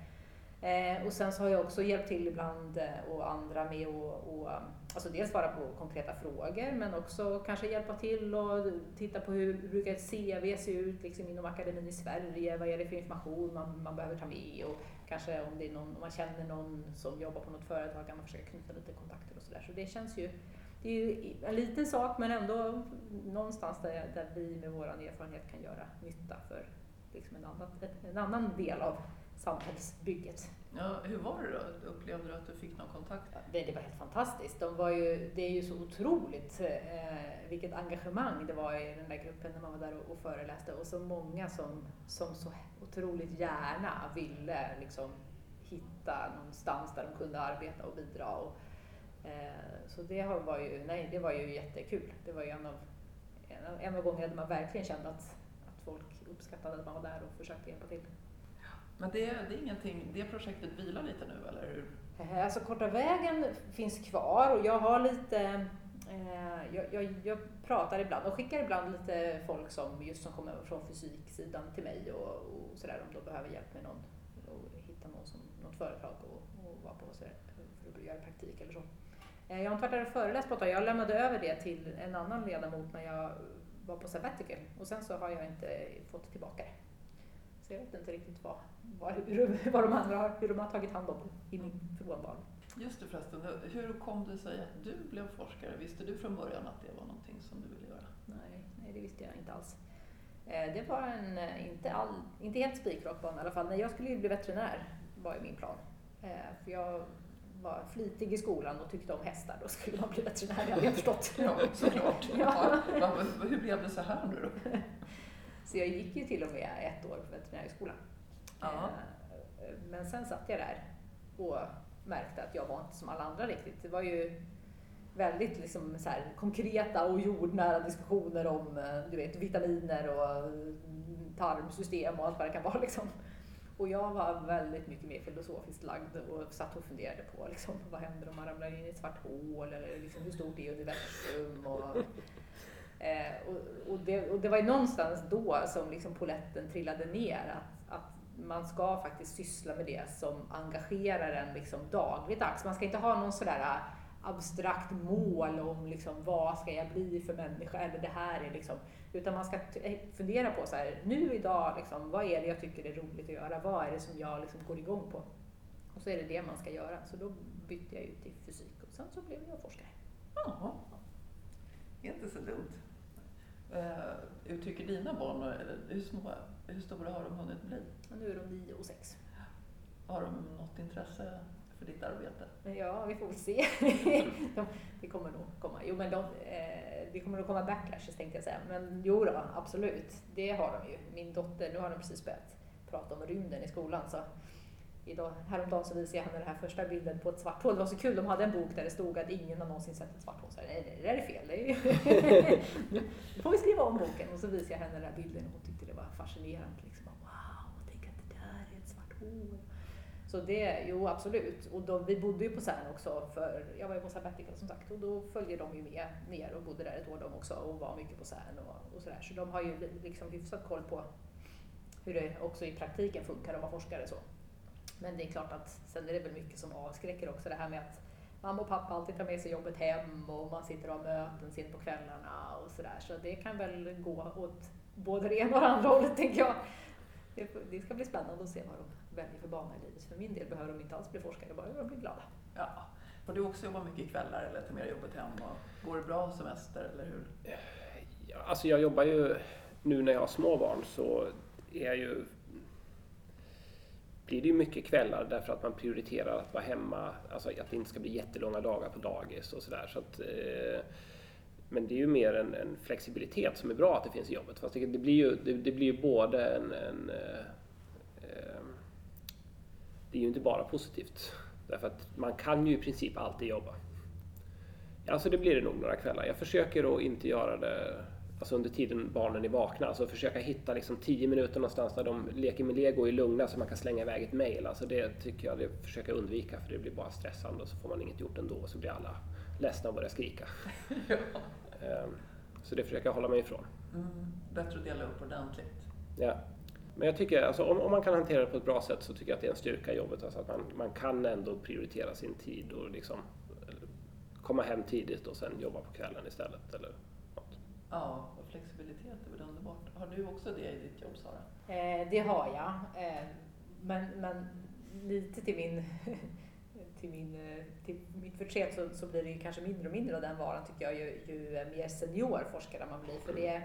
Eh, och sen så har jag också hjälpt till ibland eh, och andra med att och, eh, alltså dels svara på konkreta frågor men också kanske hjälpa till och titta på hur brukar ett CV se ut liksom inom akademin i Sverige, vad är det för information man, man behöver ta med och kanske om, det är någon, om man känner någon som jobbar på något företag kan man försöka knyta lite kontakter och sådär. Så det känns ju, det är ju en liten sak men ändå någonstans där, där vi med vår erfarenhet kan göra nytta för liksom en, annan, en annan del av samhällsbygget. Ja, hur var det då? Upplevde du att du fick någon kontakt? Ja, Det, var helt fantastiskt. De var ju, det är ju så otroligt eh, vilket engagemang det var i den där gruppen när man var där och, och föreläste och så många som, som så otroligt gärna ville liksom hitta någonstans där de kunde arbeta och bidra. Och, eh, så det var ju, nej, det var ju jättekul. Det var ju en av, en av, en av gångerna där man verkligen kände att, att folk uppskattade att man var där och försökte hjälpa till. Men det, det är ingenting, det projektet vilar lite nu eller hur? Eh, alltså korta vägen finns kvar och jag har lite eh, jag, jag, jag pratar ibland och skickar ibland lite folk som just som kommer från fysiksidan till mig och, och sådär om de behöver hjälp med någon och hitta någon som, något företag och, och vara på sådär, för att göra praktik eller så. Eh, Jag har inte varit där och föreläst på ett tag. Jag lämnade över det till en annan ledamot när jag var på sabbatical och sen så har jag inte fått tillbaka det. Så jag vet inte riktigt vad, vad, hur, <laughs> vad de andra har, hur de har tagit hand om i min frånvaro. Just det förresten, hur kom det sig att du blev forskare? Visste du från början att det var någonting som du ville göra? Nej, nej, det visste jag inte alls. Eh, Det var en, eh, inte, all, inte helt spikrak bana i alla fall. Nej, jag skulle ju bli veterinär, var ju min plan. Eh, För jag var flitig i skolan och tyckte om hästar, då skulle man bli veterinär, hade jag förstått. <laughs> Ja, såklart. <laughs> Ja. Hur blev det så här nu då? Så jag gick ju till och med ett år på veterinärhögskolan. Ja. Eh, Men sen satt jag där och märkte att jag var inte som alla andra riktigt. Det var ju väldigt liksom så här, konkreta och jordnära diskussioner om eh, du vet, vitaminer och mm, tarmsystem och allt vad det kan vara. Liksom. Och jag var väldigt mycket mer filosofiskt lagd och satt och funderade på liksom, vad händer om man ramlar in i ett svart hål eller liksom, hur stort är universum? Och, eh, och, och, det, och det var ju någonstans då som liksom poletten trillade ner. Att, att man ska faktiskt syssla med det som engagerar en liksom dagligdags. Man ska inte ha någon sådär abstrakt mål om liksom, vad ska jag bli för människa eller det här är liksom, utan man ska eh, fundera på så här, nu idag, liksom, vad är det jag tycker är roligt att göra? Vad är det som jag liksom går igång på? Och så är det det man ska göra. Så då bytte jag ut till fysik och sen så blev jag forskare. Jaha, inte så dumt. Uh, hur tycker dina barn, eller hur, små, hur stora har de hunnit bli? Nu är de nio och sex. Har de något intresse för ditt arbete? Ja, vi får väl se. <laughs> de, det kommer nog komma. Jo, men de, eh, det kommer nog komma backlashes tänkte jag säga. Men jo då, absolut. Det har de ju. Min dotter, nu har de precis börjat prata om rymden i skolan. Så idag, häromdagen så visade jag henne den här första bilden på ett svart hål. Det var så kul, de hade en bok där det stod att ingen har någonsin sett ett svart hål. Så nej, det där är fel. Det är <laughs> nu får vi skriva om boken. Och så visade jag henne den här bilden och hon tyckte det var fascinerande. Liksom. Wow, tänk att det där är ett svart hål. Så det, jo absolut. Och då, vi bodde ju på CERN också, för jag var ju på sabbatical som sagt, och då följde de ju med ner och bodde där ett år de också och var mycket på CERN och, och sådär. Så de har ju liksom hyfsat koll på hur det också i praktiken funkar att vara forskare. Så. Men det är klart att sen är det väl mycket som avskräcker också, det här med att mamma och pappa alltid tar med sig jobbet hem och man sitter och har möten sent på kvällarna och sådär. Så det kan väl gå åt både det ena och det andra hållet, tänker jag. Det ska bli spännande att se vad de väljer för bana i livet. För min del behöver de inte alls bli forskare, bara de blir glada. Ja. Får du också jobba mycket kvällar eller tar med jobbet hem? Och går det bra semester eller hur? Alltså jag jobbar ju, nu när jag har små barn så är jag ju blir det ju mycket kvällar därför att man prioriterar att vara hemma, alltså att det inte ska bli jättelånga dagar på dagis och sådär. Så eh, men det är ju mer en, en, flexibilitet som är bra att det finns i jobbet. Fast det, det blir ju, det, det, blir ju både en, en eh, eh det är ju inte bara positivt. Därför att man kan ju i princip alltid jobba. Alltså det blir det nog några kvällar. Jag försöker att inte göra det alltså under tiden barnen är vakna. Alltså försöka hitta liksom tio minuter någonstans där de leker med lego och är lugna så man kan slänga iväg ett mail. Alltså det tycker jag det försöker undvika för det blir bara stressande och så får man inget gjort ändå och så blir alla ledsna och börjar skrika. <laughs> ja. Ehm, så det försöker jag hålla mig ifrån. Mm, bättre att dela upp ordentligt. Ja. Men jag tycker, alltså, om, om, man kan hantera det på ett bra sätt så tycker jag att det är en styrka i jobbet. Alltså att man, man kan ändå prioritera sin tid och liksom komma hem tidigt och sen jobba på kvällen istället. Eller. Ja, och flexibilitet är väl underbart. Har du också det i ditt jobb, Sara? Eh, det har jag. Eh, men, men lite till min <laughs> till, min, eh, till mitt förtret så, så blir det kanske mindre och mindre av den varan tycker jag ju, ju mer senior forskare man blir. För det,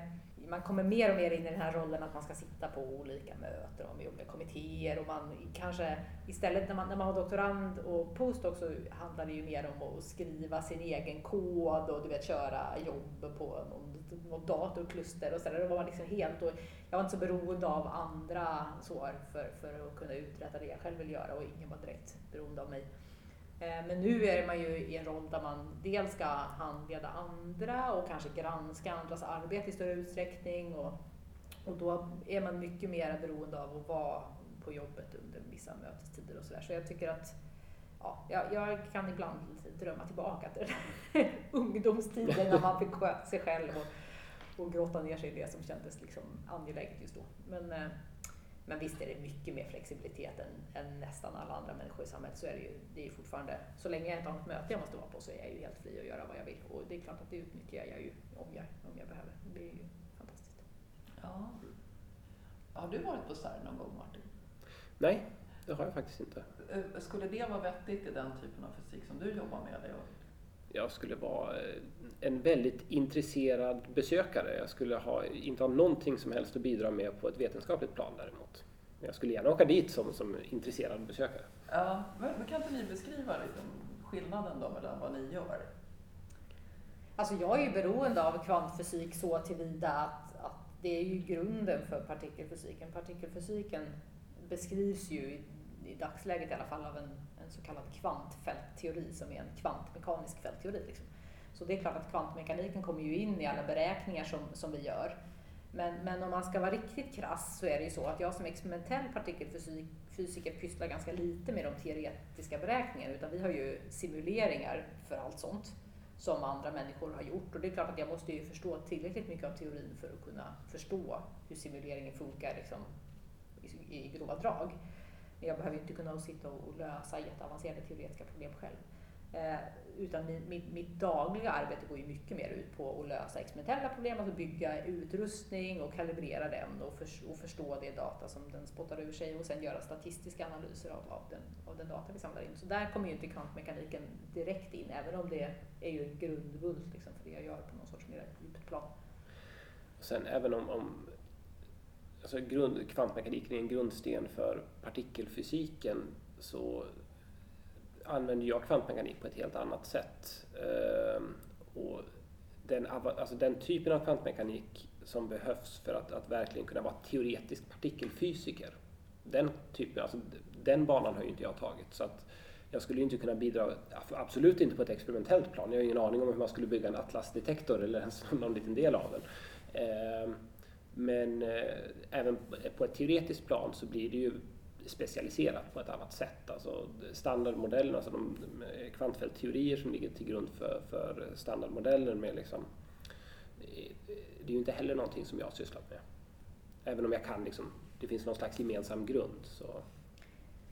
man kommer mer och mer in i den här rollen att man ska sitta på olika möten och med kommittéer och man kanske istället när man, när man var doktorand och postdoc så handlar det ju mer om att skriva sin egen kod och du vet köra jobb på något, något datorkluster och sådär. Då var man liksom helt och jag var inte så beroende av andra så för, för att kunna uträtta det jag själv vill göra och ingen var direkt beroende av mig. Eh, men nu är man ju i en roll där man dels ska handleda andra och kanske granska andras arbete i större utsträckning. Och, och då är man mycket mer beroende av att vara på jobbet under vissa mötestider och sådär. Så jag tycker att ja, jag, jag, kan ibland drömma tillbaka till den <laughs> ungdomstiden när man fick sköta sig själv och, och gråta ner sig i det som kändes liksom angeläget just då. Men, eh, men visst är det mycket mer flexibilitet än, än, nästan alla andra människor i samhället så är det ju, det är fortfarande, så länge jag inte har något möte jag måste vara på så är jag ju helt fri att göra vad jag vill. Och det är klart att det utnyttjar jag ju om jag, om jag behöver. Det är ju fantastiskt. Ja. Har du varit på CERN någon gång Martin? Nej, det har jag faktiskt inte. Eh, skulle det vara vettigt i den typen av fysik som du jobbar med? Jag skulle vara eh, en väldigt intresserad besökare. Jag skulle ha, inte ha någonting som helst att bidra med på ett vetenskapligt plan däremot. Men jag skulle gärna åka dit som, som intresserad besökare. Ja, men kan inte ni beskriva liksom skillnaden då mellan vad ni gör? Alltså jag är ju beroende av kvantfysik så tillvida att, att det är ju grunden för partikelfysiken. Partikelfysiken beskrivs ju i dagsläget i alla fall av en, en så kallad kvantfältteori som är en kvantmekanisk fältteori. Liksom. Så det är klart att kvantmekaniken kommer ju in i alla beräkningar som, som vi gör. Men, men om man ska vara riktigt krass så är det ju så att jag som experimentell partikelfysiker pysslar ganska lite med de teoretiska beräkningarna utan vi har ju simuleringar för allt sånt som andra människor har gjort. Och det är klart att jag måste ju förstå tillräckligt mycket av teorin för att kunna förstå hur simuleringen funkar liksom, i, i grova drag. Jag behöver ju inte kunna sitta och lösa jätteavancerade teoretiska problem själv. Eh, utan mitt, mitt, mitt, dagliga arbete går ju mycket mer ut på att lösa experimentella problem, alltså bygga utrustning och kalibrera den och, för, och förstå det data som den spottar ur sig och sen göra statistiska analyser av, av, den, av den data vi samlar in. Så där kommer ju inte kvantmekaniken direkt in, även om det är ju en grundbult liksom, för det jag gör på någon sorts mer djupt plan. Sen även om, om alltså grund, kvantmekaniken är en grundsten för partikelfysiken så använder jag kvantmekanik på ett helt annat sätt. Ehm, och den, alltså den typen av kvantmekanik som behövs för att, att verkligen kunna vara teoretisk partikelfysiker, den, typen, alltså, den banan har ju inte jag tagit. Så att jag skulle inte kunna bidra, absolut inte på ett experimentellt plan. Jag har ingen aning om hur man skulle bygga en atlasdetektor eller ens <laughs> någon liten del av den. Ehm, men eh, även på ett teoretiskt plan så blir det ju specialiserat på ett annat sätt. Alltså standardmodellen, alltså de kvantfältteorier som ligger till grund för, för standardmodeller med liksom, eh, det är ju inte heller någonting som jag har sysslat med. Även om jag kan liksom, det finns någon slags gemensam grund. Så.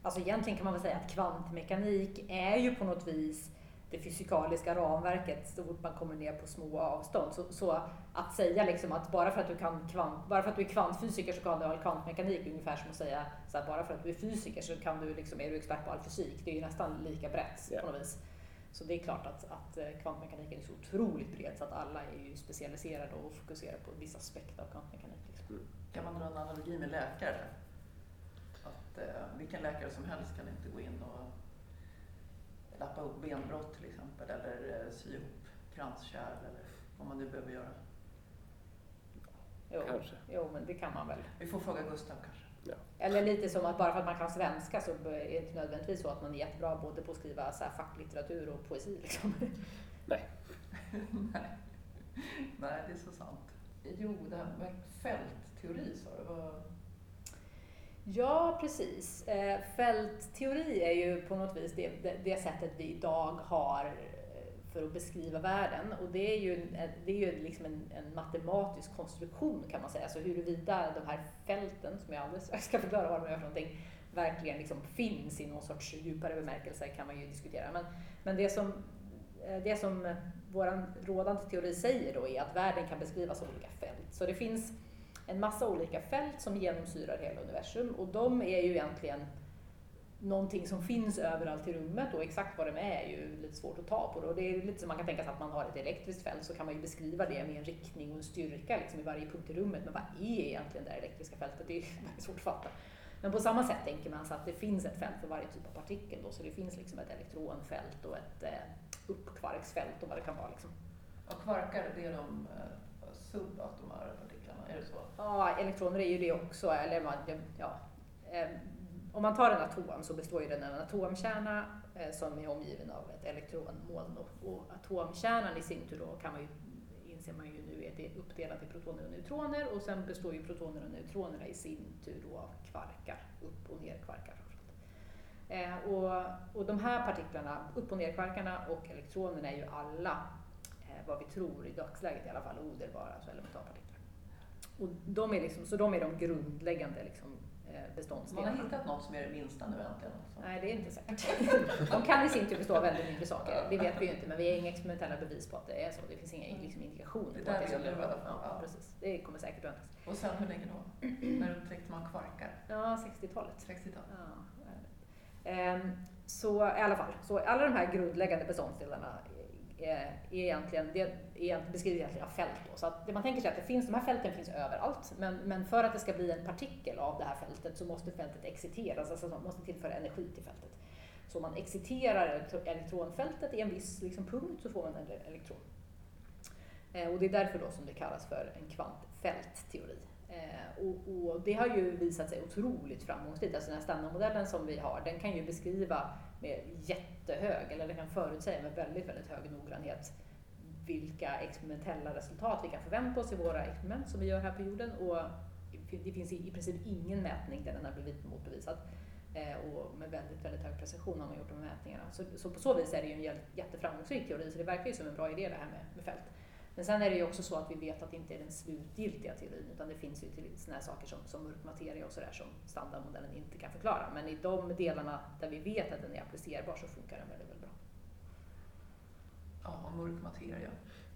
Alltså egentligen kan man väl säga att kvantmekanik är ju på något vis det fysikaliska ramverket så fort man kommer ner på små avstånd. Så, så, att säga liksom att bara för att, du kan kvant, bara för att du är kvantfysiker så kan du all kvantmekanik, ungefär som att säga så här, bara för att du är fysiker så kan du liksom, är du expert på all fysik. Det är ju nästan lika brett yeah. på något vis. Så det är klart att, att eh, kvantmekaniken är så otroligt bred så att alla är ju specialiserade och fokuserar på vissa aspekter av kvantmekanik. Liksom. Mm. Kan man dra en analogi med läkare? Att eh, vilken läkare som helst kan inte gå in och upp benbrott till exempel eller eh, sy ihop kranskärl eller vad man nu behöver göra. Jo, kanske. Jo, men det kan man väl. Vi får fråga Gustav kanske. Ja. Eller lite som att bara för att man kan svenska så är det inte nödvändigtvis så att man är jättebra både på att skriva så facklitteratur och poesi. Liksom. <laughs> Nej. Nej. <laughs> Nej, det är så sant. Jo, det här med fältteori sa du. Vad... Ja, precis. Eh, fältteori är ju på något vis det, det, det, sättet vi idag har eh, för att beskriva världen. Och det är ju, det är ju liksom en, en matematisk konstruktion kan man säga. Så huruvida de här fälten, som jag alldeles strax ska förklara vad de är för någonting, verkligen liksom finns i någon sorts djupare bemärkelse kan man ju diskutera. Men, men det som, eh, det som vår rådande teori säger då är att världen kan beskrivas som olika fält. Så det finns en massa olika fält som genomsyrar hela universum och de är ju egentligen någonting som finns överallt i rummet och exakt vad de är är ju lite svårt att ta på. Det. Och det är lite som man kan tänka sig att man har ett elektriskt fält så kan man ju beskriva det med en riktning och en styrka liksom i varje punkt i rummet. Men vad är egentligen det elektriska fältet? <laughs> Det är svårt att fatta. Men på samma sätt tänker man sig att det finns ett fält för varje typ av partikel. Då, så det finns liksom ett elektronfält och ett eh, uppkvarksfält och vad det kan vara. Liksom. Och kvarkar, det är de eh, eh, partiklarna, är det så? Ja, elektroner är ju det också. Eller man, ja, ehm, om man tar en atom så består ju den av en atomkärna eh, som är omgiven av ett elektronmoln. Och, atomkärnan i sin tur då kan man ju, inser man ju nu, är det uppdelat i protoner och neutroner och sen består ju protoner och neutronerna i sin tur då av kvarkar, upp och nerkvarkar. Eh, och, och de här partiklarna, upp och nerkvarkarna och elektronerna är ju alla, vad vi tror i dagsläget i alla fall, odelbara, alltså elementarpartiklar. Och de är liksom, så de är de grundläggande liksom, eh, beståndsdelarna. Man har hittat något som är det minsta nu äntligen? Alltså. Nej, det är inte säkert. de kan i sin tur bestå av väldigt mindre saker. Det vet vi ju inte, men vi har inga experimentella bevis på att det är så. Det finns inga liksom, indikationer på att det skulle vara ja, ja, precis. Det kommer säkert att ändras. Och sen hur länge då? När upptäckte man kvarkar? Ja, 60-talet. 60-talet. Ja. Ehm, så i alla fall, så alla de här grundläggande beståndsdelarna Eh, är egentligen, det är, beskriver egentligen fält. Då. Så att det man tänker sig att det finns, de här fälten finns överallt, men, men för att det ska bli en partikel av det här fältet så måste fältet exciteras, alltså man måste tillföra energi till fältet. Så om man exciterar elektronfältet i en viss liksom, punkt så får man en elektron. Eh, och det är därför då som det kallas för en kvantfältteori. Eh, och, och, det har ju visat sig otroligt framgångsrikt. Alltså den här standardmodellen som vi har, den kan ju beskriva med jättehög, eller den kan förutsäga med väldigt, väldigt hög noggrannhet vilka experimentella resultat vi kan förvänta oss i våra experiment som vi gör här på jorden. Och det finns i princip ingen mätning där den har blivit motbevisad. Eh, och med väldigt, väldigt hög precision har man gjort de här mätningarna. Så, så, på så vis är det ju en jätteframgångsrik teori, så det verkar ju som en bra idé det här med, med fält. Men sen är det ju också så att vi vet att det inte är den slutgiltiga teorin, utan det finns ju sådana här saker som, som mörk materia och sådär som standardmodellen inte kan förklara. Men i de delarna där vi vet att den är applicerbar så funkar den väldigt, väldigt bra. Ja, mörk materia.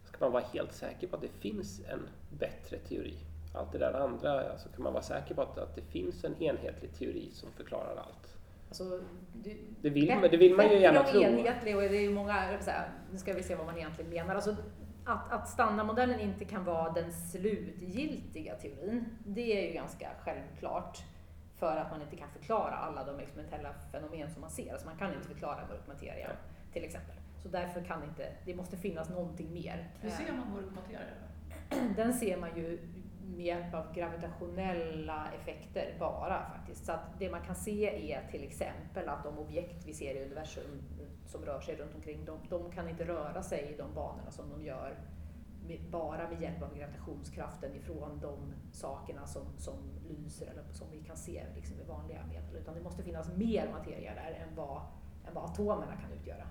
Ska man vara helt säker på att det finns en bättre teori? Allt det där andra, alltså kan man vara säker på att, att det finns en enhetlig teori som förklarar allt? Alltså, du, det, vill, det vill man ju gärna tro. enhetlig och det är ju många, nu ska vi se vad man egentligen menar. Alltså, att, att standardmodellen inte kan vara den slutgiltiga teorin, det är ju ganska självklart. För att man inte kan förklara alla de experimentella fenomen som man ser. Alltså man kan inte förklara mörk materia till exempel. Så därför kan inte, det måste finnas någonting mer. Hur ser man mörk materia? <clears throat> Den ser man ju med hjälp av gravitationella effekter bara faktiskt. Så att det man kan se är till exempel att de objekt vi ser i universum som rör sig runt omkring, de, de kan inte röra sig i de banorna som de gör med, bara med hjälp av gravitationskraften ifrån de sakerna som, som lyser eller som vi kan se liksom med vanliga medel. Utan det måste finnas mer materia där än vad, än vad atomerna kan utgöra.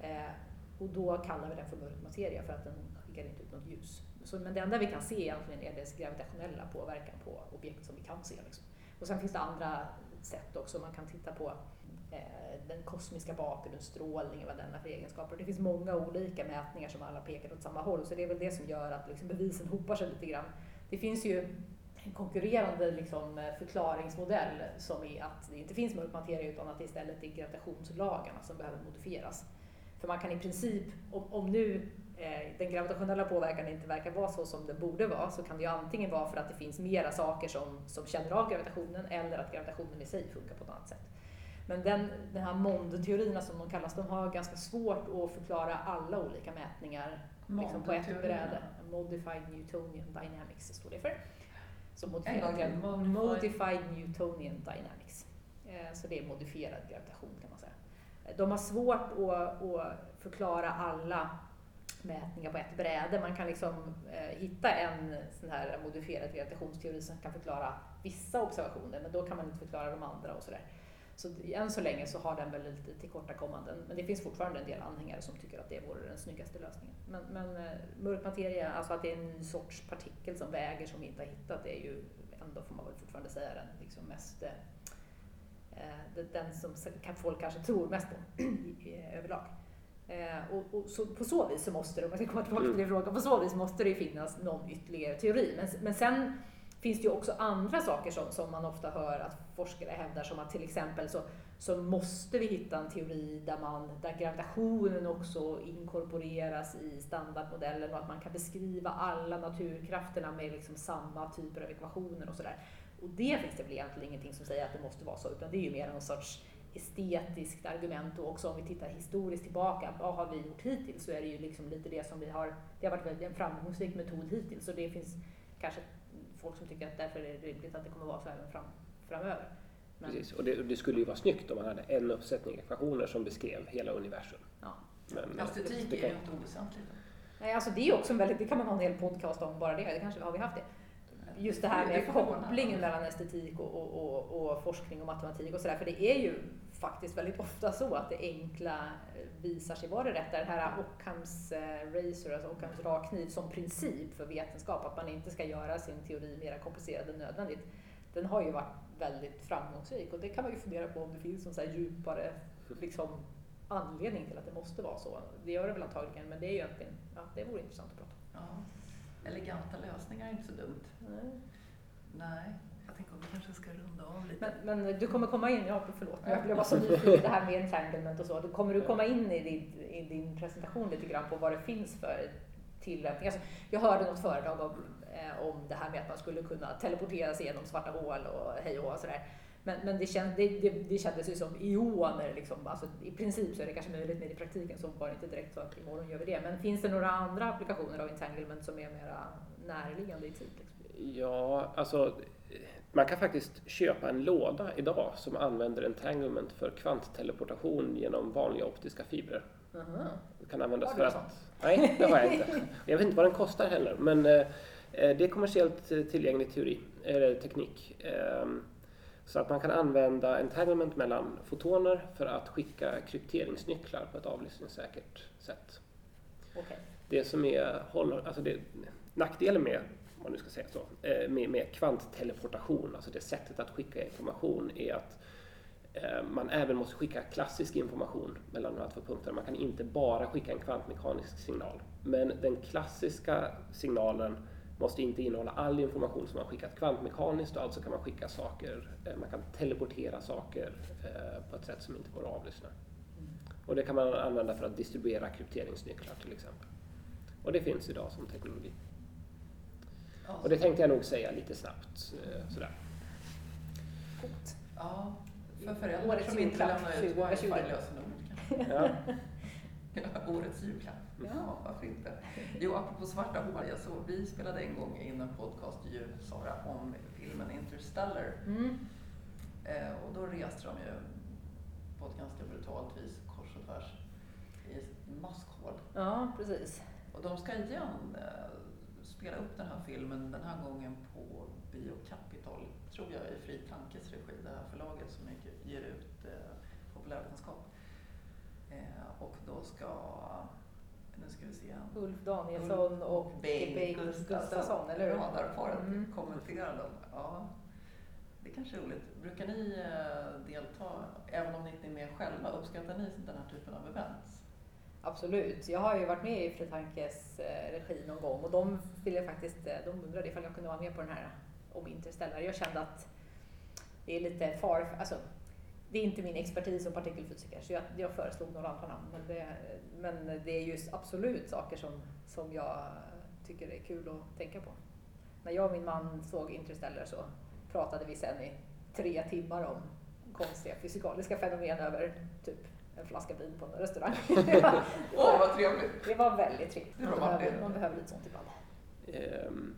Eh, och då kallar vi den för mörk materia för att den skickar inte ut något ljus. Så, men det enda vi kan se egentligen är dess gravitationella påverkan på objekt som vi kan se. Liksom. Och sen finns det andra sätt också. Man kan titta på eh, den kosmiska bakgrundsstrålningen, vad den har för egenskaper. Det finns många olika mätningar som alla pekar åt samma håll, så det är väl det som gör att liksom, bevisen hopar sig lite grann. Det finns ju en konkurrerande liksom, förklaringsmodell som är att det inte finns mörk materia utan att det istället är gravitationslagarna som behöver modifieras. För man kan i princip, om, om nu den gravitationella påverkan inte verkar vara så som den borde vara, så kan det ju antingen vara för att det finns mera saker som, som känner av gravitationen eller att gravitationen i sig funkar på ett annat sätt. Men den, den här MOND-teorierna som de kallas, de har ganska svårt att förklara alla olika mätningar liksom på ett bräde. Modified Newtonian Dynamics står det för. Så modifierad, modified Newtonian Dynamics. Eh, så det är modifierad gravitation kan man säga. De har svårt att, att förklara alla mätningar på ett bräde. Man kan liksom eh, hitta en sån här modifierad gravitationsteori som kan förklara vissa observationer, men då kan man inte förklara de andra och sådär. Så än så länge så har den väl lite tillkortakommanden, men det finns fortfarande en del anhängare som tycker att det vore den snyggaste lösningen. Men, men eh, mörk materia, alltså att det är en ny sorts partikel som väger som vi inte har hittat, det är ju ändå, får man väl fortfarande säga, den liksom mest eh, Eh, den som folk kanske tror mest på <clears throat> överlag. Eh, och, och så, på så vis så måste det, om jag ska komma tillbaka till din mm. fråga, på så vis måste det finnas någon ytterligare teori. Men, men sen finns det ju också andra saker som, som man ofta hör att forskare hävdar, som att till exempel så, så måste vi hitta en teori där, man, där gravitationen också inkorporeras i standardmodellen och att man kan beskriva alla naturkrafterna med liksom samma typer av ekvationer och sådär. Och det finns det väl egentligen ingenting som säger att det måste vara så, utan det är ju mer någon sorts estetiskt argument och också om vi tittar historiskt tillbaka, vad har vi gjort hittills? Så är det ju liksom lite det som vi har, det har varit väldigt en framgångsrik metod hittills och det finns kanske folk som tycker att därför är det rimligt att det kommer vara så även fram, framöver. Men... Precis, och det, det, skulle ju vara snyggt om man hade en uppsättning ekvationer som beskrev hela universum. Ja. Men, Estetik är ju inte oväsentligt. Nej, alltså det är också en väldigt, det kan man ha en hel podcast om bara det, det kanske har vi haft det just det här med kopplingen mellan estetik och, och, och, och forskning och matematik och sådär. För det är ju faktiskt väldigt ofta så att det enkla eh, visar sig vara det rätta. Den här Ockhams eh, razor, alltså Ockhams rakkniv som princip för vetenskap, att man inte ska göra sin teori mer komplicerad än nödvändigt. Den har ju varit väldigt framgångsrik och det kan man ju fundera på om det finns någon så djupare liksom, anledning till att det måste vara så. Det gör det väl antagligen, men det är ju egentligen, ja, det vore intressant att prata om. Ja eleganta lösningar är inte så dumt. Nej. Nej. Tänker om vi kanske ska runda av lite. Men, men du kommer komma in, ja förlåt, jag blev bara så nyfiken det här med entanglement och så. Kommer du komma in i din, i din presentation lite grann på vad det finns för tillämpning? Alltså, jag hörde något föredrag om, eh, om det här med att man skulle kunna teleportera sig genom svarta hål och hej och sådär. Men, men det, känd, det, det, det kändes ju som ioner. Liksom. Alltså, I princip så är det kanske möjligt, men i praktiken så var det inte direkt så att imorgon gör vi det. Men finns det några andra applikationer av entanglement som är mera närliggande i tid? Liksom? Ja, alltså man kan faktiskt köpa en låda idag som använder entanglement för kvantteleportation genom vanliga optiska fibrer. Aha. Det kan användas Har för att... sånt? Nej, det har jag inte. <laughs> Jag vet inte vad den kostar heller, men eh, det är kommersiellt eh, tillgänglig teori, eller teknik. Ehm, Så att man kan använda entanglement mellan fotoner för att skicka krypteringsnycklar på ett avlyssningssäkert sätt. Okej. Det som är håll- alltså det, nackdelen med, om man nu ska säga så, eh, med, med kvantteleportation, alltså det sättet att skicka information, är att eh, man även måste skicka klassisk information mellan de här två punkterna. Man kan inte bara skicka en kvantmekanisk signal. Men den klassiska signalen måste inte innehålla all information som man skickat kvantmekaniskt och alltså kan man skicka saker, eh, man kan teleportera saker på ett sätt som inte går att avlyssna. Och det kan man använda för att distribuera krypteringsnycklar till exempel. Och det finns idag som teknologi. Och det tänkte jag nog säga lite snabbt. eh, Sådär. Coolt. Ja, för föräldrar Årets som inte lämnar ut 2020. wifi-lösenord. Ja. Ja, <laughs> Årets julklapp. Ja, varför inte? Jo, apropå svarta hål. Jag såg, vi spelade en gång in en podcast ju, Sara, om filmen Interstellar. Mm. Eh, och då reste de ju på ett ganska brutalt vis kors och tvärs i maskhål. Ja, precis. Och de ska igen eh, spela upp den här filmen, den här gången på Bio Capital, tror jag, i Fri Tankes regi, det här förlaget som ger ut eh, populärvetenskap. Eh, och då ska, nu ska vi se, Ulf Danielsson och Bengt Gustafsson, eller hur? Radarparet Mm. kommenterar den. Ja, det kanske är roligt. Brukar ni eh, delta, även om ni inte är med själva, uppskattar ni den här typen av events? Absolut. Jag har ju varit med i Fritankes eh, regi någon gång och de ville faktiskt, eh, de undrade ifall jag kunde vara med på den här om Interstellar. Jag kände att det är lite far, alltså det är inte min expertis som partikelfysiker så jag, jag föreslog några andra namn. Men det, men det är just absolut saker som, som jag tycker är kul att tänka på. När jag och min man såg Interstellar så pratade vi sen i tre timmar om konstiga fysikaliska fenomen över typ en flaska vin på en restaurang. <laughs> Åh, vad trevligt! Det var väldigt trevligt. Man behöver, man behöver lite sånt ibland. Ehm,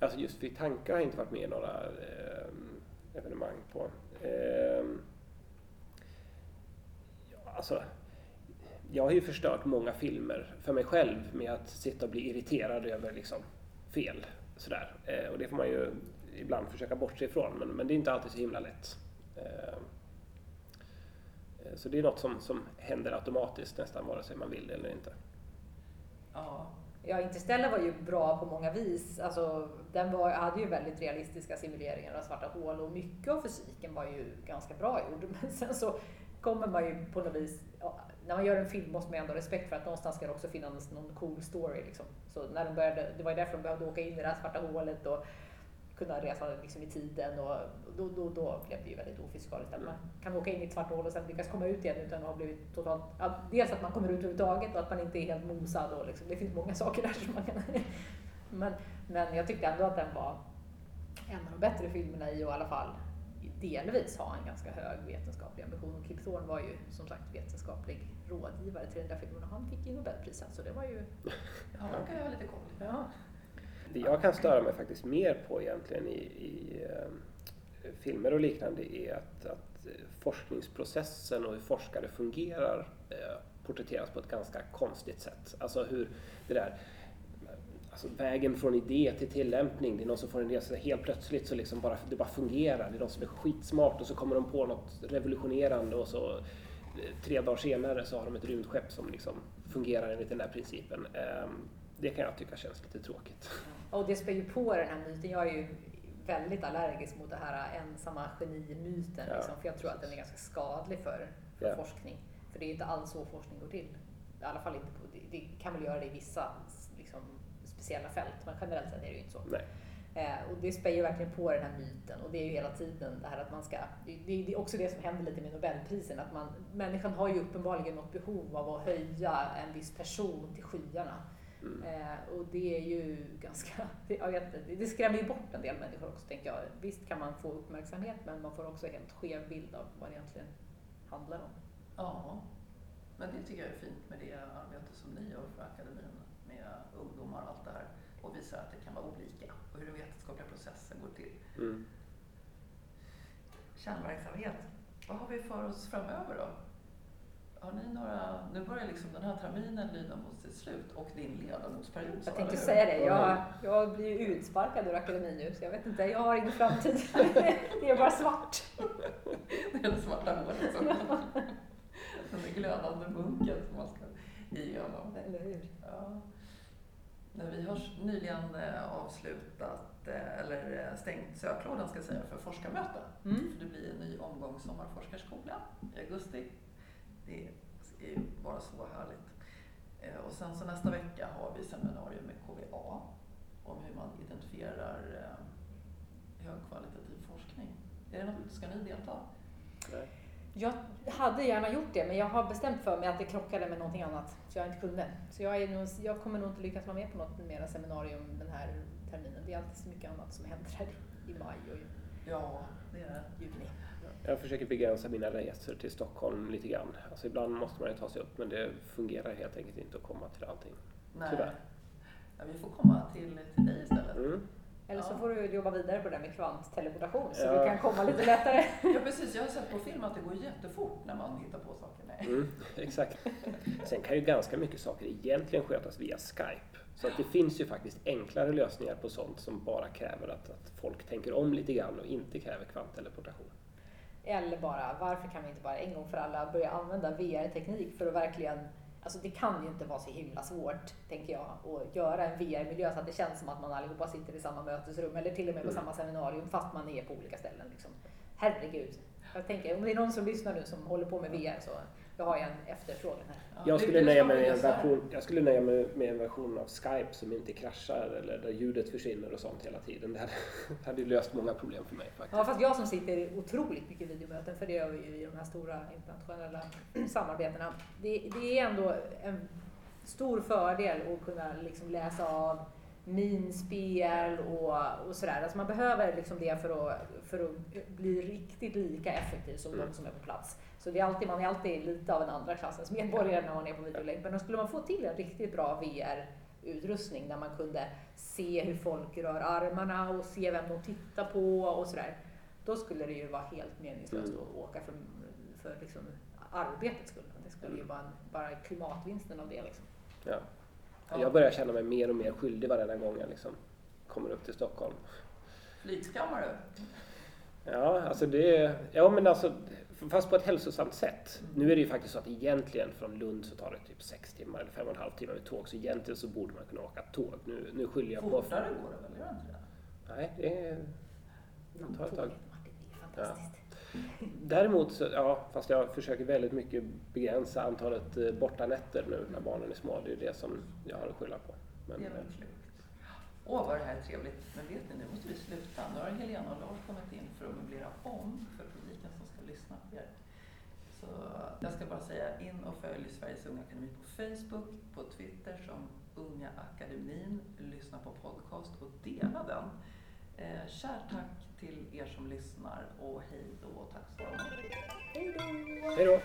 alltså just Fri Tanke har jag inte varit med i några ehm, evenemang på. Ja, alltså, jag har ju förstört många filmer för mig själv med att sitta och bli irriterad över liksom, fel. Sådär. Eh, och det får man ju ibland försöka bortse ifrån, men, men det är inte alltid så himla lätt. Eh, Eh, så det är något som, som händer automatiskt nästan vare sig man vill det eller inte. Ja, Ja, Interstellar var ju bra på många vis. Alltså, den var, hade ju väldigt realistiska simuleringar av svarta hål och mycket av fysiken var ju ganska bra gjord. <laughs> Men sen så kommer man ju på något vis, ja, när man gör en film måste man ju ändå ha respekt för att någonstans ska det också finnas någon cool story. Liksom. Så när de började, det var ju därför de behövde åka in i det här svarta hålet och kunna resa liksom i tiden och då, då, då blev det ju väldigt ofysikaliskt. Att man kan åka in i ett svart hål och sen lyckas komma ut igen utan att ha blivit totalt... Ja, dels att man kommer ut överhuvudtaget och att man inte är helt mosad och liksom, det finns många <laughs> saker där som man kan... <laughs> Men, men jag tyckte ändå att den var en av de bättre filmerna i att i alla fall delvis ha en ganska hög vetenskaplig ambition. Och Kip Thorne var ju som sagt vetenskaplig rådgivare till den där filmen och han fick ju Nobelpriset så det var ju... <laughs> ja då kan jag ha lite koll. Ja. Det jag kan störa mig faktiskt mer på egentligen i, i eh, filmer och liknande är att, att forskningsprocessen och hur forskare fungerar eh, porträtteras på ett ganska konstigt sätt. Alltså hur det där Alltså vägen från idé till tillämpning, det är någon som får en idé så helt plötsligt så liksom bara, det bara fungerar. Det är någon som är skitsmart och så kommer de på något revolutionerande och så eh, tre dagar senare så har de ett rymdskepp som liksom fungerar enligt den där principen. Ehm, det kan jag tycka känns lite tråkigt. Och det spär ju på den här myten. Jag är ju väldigt allergisk mot det här ensamma geni-myten. Ja, liksom, för jag tror att den är ganska skadlig för, för Ja. forskning. För det är inte alls så forskning går till. I alla fall inte på, det, det kan väl göra det i vissa liksom, speciella fält, men generellt sett är det ju inte så. Eh, och det spär ju verkligen på den här myten och det är ju hela tiden det här att man ska, det, det, det är också det som händer lite med Nobelprisen, att man, människan har ju uppenbarligen något behov av att höja en viss person till skyarna. Mm. Eh, och det är ju ganska, <laughs> jag vet, inte, det skrämmer ju bort en del människor också tänker jag. Visst kan man få uppmärksamhet men man får också en helt skev bild av vad det egentligen handlar om. Ja, men det tycker jag är fint med det arbete som ni gör för akademin med ungdomar och allt det här och visar att det kan vara olika och hur den vetenskapliga processen går till. Mm. Kärnverksamhet, vad har vi för oss framöver då? Har ni några, nu börjar liksom den här terminen lida mot sitt slut och din ledamotsperiod. Jag tänkte säga det, jag, jag blir ju utsparkad ur akademin nu så jag vet inte, jag har ingen framtid. <laughs> det är bara svart. <laughs> Det är det svarta hålet som den där glödande bunken som man ska igenom. Eller hur? Ja. Nej, Vi har nyligen eh, avslutat, eh, eller eh, stängt söklådan ska jag säga, för forskarmöte. Mm. För det blir en ny omgång Sommarforskarskolan i augusti. Det ju vara så härligt. Eh, Och sen så nästa vecka har vi seminarium med KVA om hur man identifierar eh, högkvalitativ forskning. Är det något, ska ni delta? Nej. Jag hade gärna gjort det men jag har bestämt för mig att det krockade med någonting annat så jag inte kunde. Så jag, är nog, jag kommer nog inte lyckas vara med på något mera seminarium den här terminen. Det är alltid så mycket annat som händer här i maj och i Ja, det är det. juni. Jag försöker begränsa mina resor till Stockholm lite grann. Alltså ibland måste man ju ta sig upp men det fungerar helt enkelt inte att komma till allting. Nej. Tyvärr. Ja, vi får komma till, till dig istället. Mm. Eller så Ja. får du jobba vidare på det där med kvantteleportation så Ja. du kan komma lite lättare. Ja precis, jag har sett på film att det går jättefort när man hittar på saker. Nej. Mm, exakt. Sen kan ju ganska mycket saker egentligen skötas via Skype. Så att det finns ju faktiskt enklare lösningar på sånt som bara kräver att, att folk tänker om lite grann och inte kräver kvantteleportation. Eller bara, varför kan vi inte bara en gång för alla börja använda VR-teknik för att verkligen Alltså det kan ju inte vara så himla svårt, tänker jag, att göra en VR-miljö så att det känns som att man allihopa sitter i samma mötesrum eller till och med på Mm. samma seminarium fast man är på olika ställen. Liksom. Herregud. Jag tänker, om det är någon som lyssnar nu som håller på med VR så jag har en efterfrågan här. Ja, Jag skulle, nöja mig med en version, jag skulle nöja mig med en version av Skype som inte kraschar eller där ljudet försvinner och sånt hela tiden. Det <laughs> hade, det hade löst många problem för mig faktiskt. Ja, fast jag som sitter i otroligt mycket videomöten, för det gör vi ju i de här stora internationella samarbetena. Det, det är ändå en stor fördel att kunna liksom läsa av minspel och, och sådär. Alltså man behöver liksom det för att, för att bli riktigt lika effektiv som Mm. de som är på plats. Så det är alltid, man är alltid lite av en andra klassens medborgare när man är på videolänk. Men då skulle man få till en riktigt bra VR utrustning där man kunde se hur folk rör armarna och se vem de tittar på och sådär. Då skulle det ju vara helt meningslöst Mm. att åka för, för liksom arbetets skull. Det skulle ju vara en, bara klimatvinsten av det. Liksom. Ja. Ja. Jag börjar känna mig mer och mer skyldig varenda gång jag liksom kommer upp till Stockholm. Flygskammar du? Ja, alltså det ja men alltså fast på ett hälsosamt sätt. Nu är det ju faktiskt så att egentligen från Lund så tar det typ sex timmar eller fem och en halv timme med tåg så egentligen så borde man kunna åka tåg. Nu, nu skyller jag på... Fortare går det väl, gör inte det? Nej, det är... Det tar ett tag. Fantastiskt. Däremot så, ja, fast jag försöker väldigt mycket begränsa antalet eh, bortanätter nu när barnen är små. Det är det som jag har att skylla på. Men, eh. Åh, vad det här är trevligt. Men vet ni, nu måste vi sluta. Nu har Helena och Lars kommit in för att möblera om för publiken som ska lyssna på er. Så jag ska bara säga in och följ Sveriges Unga Akademi på Facebook, på Twitter som Unga Akademin. Lyssna på podcast och dela den. Eh, kärt tack till er som lyssnar och hej då och tack så mycket. Hej då! Hej då!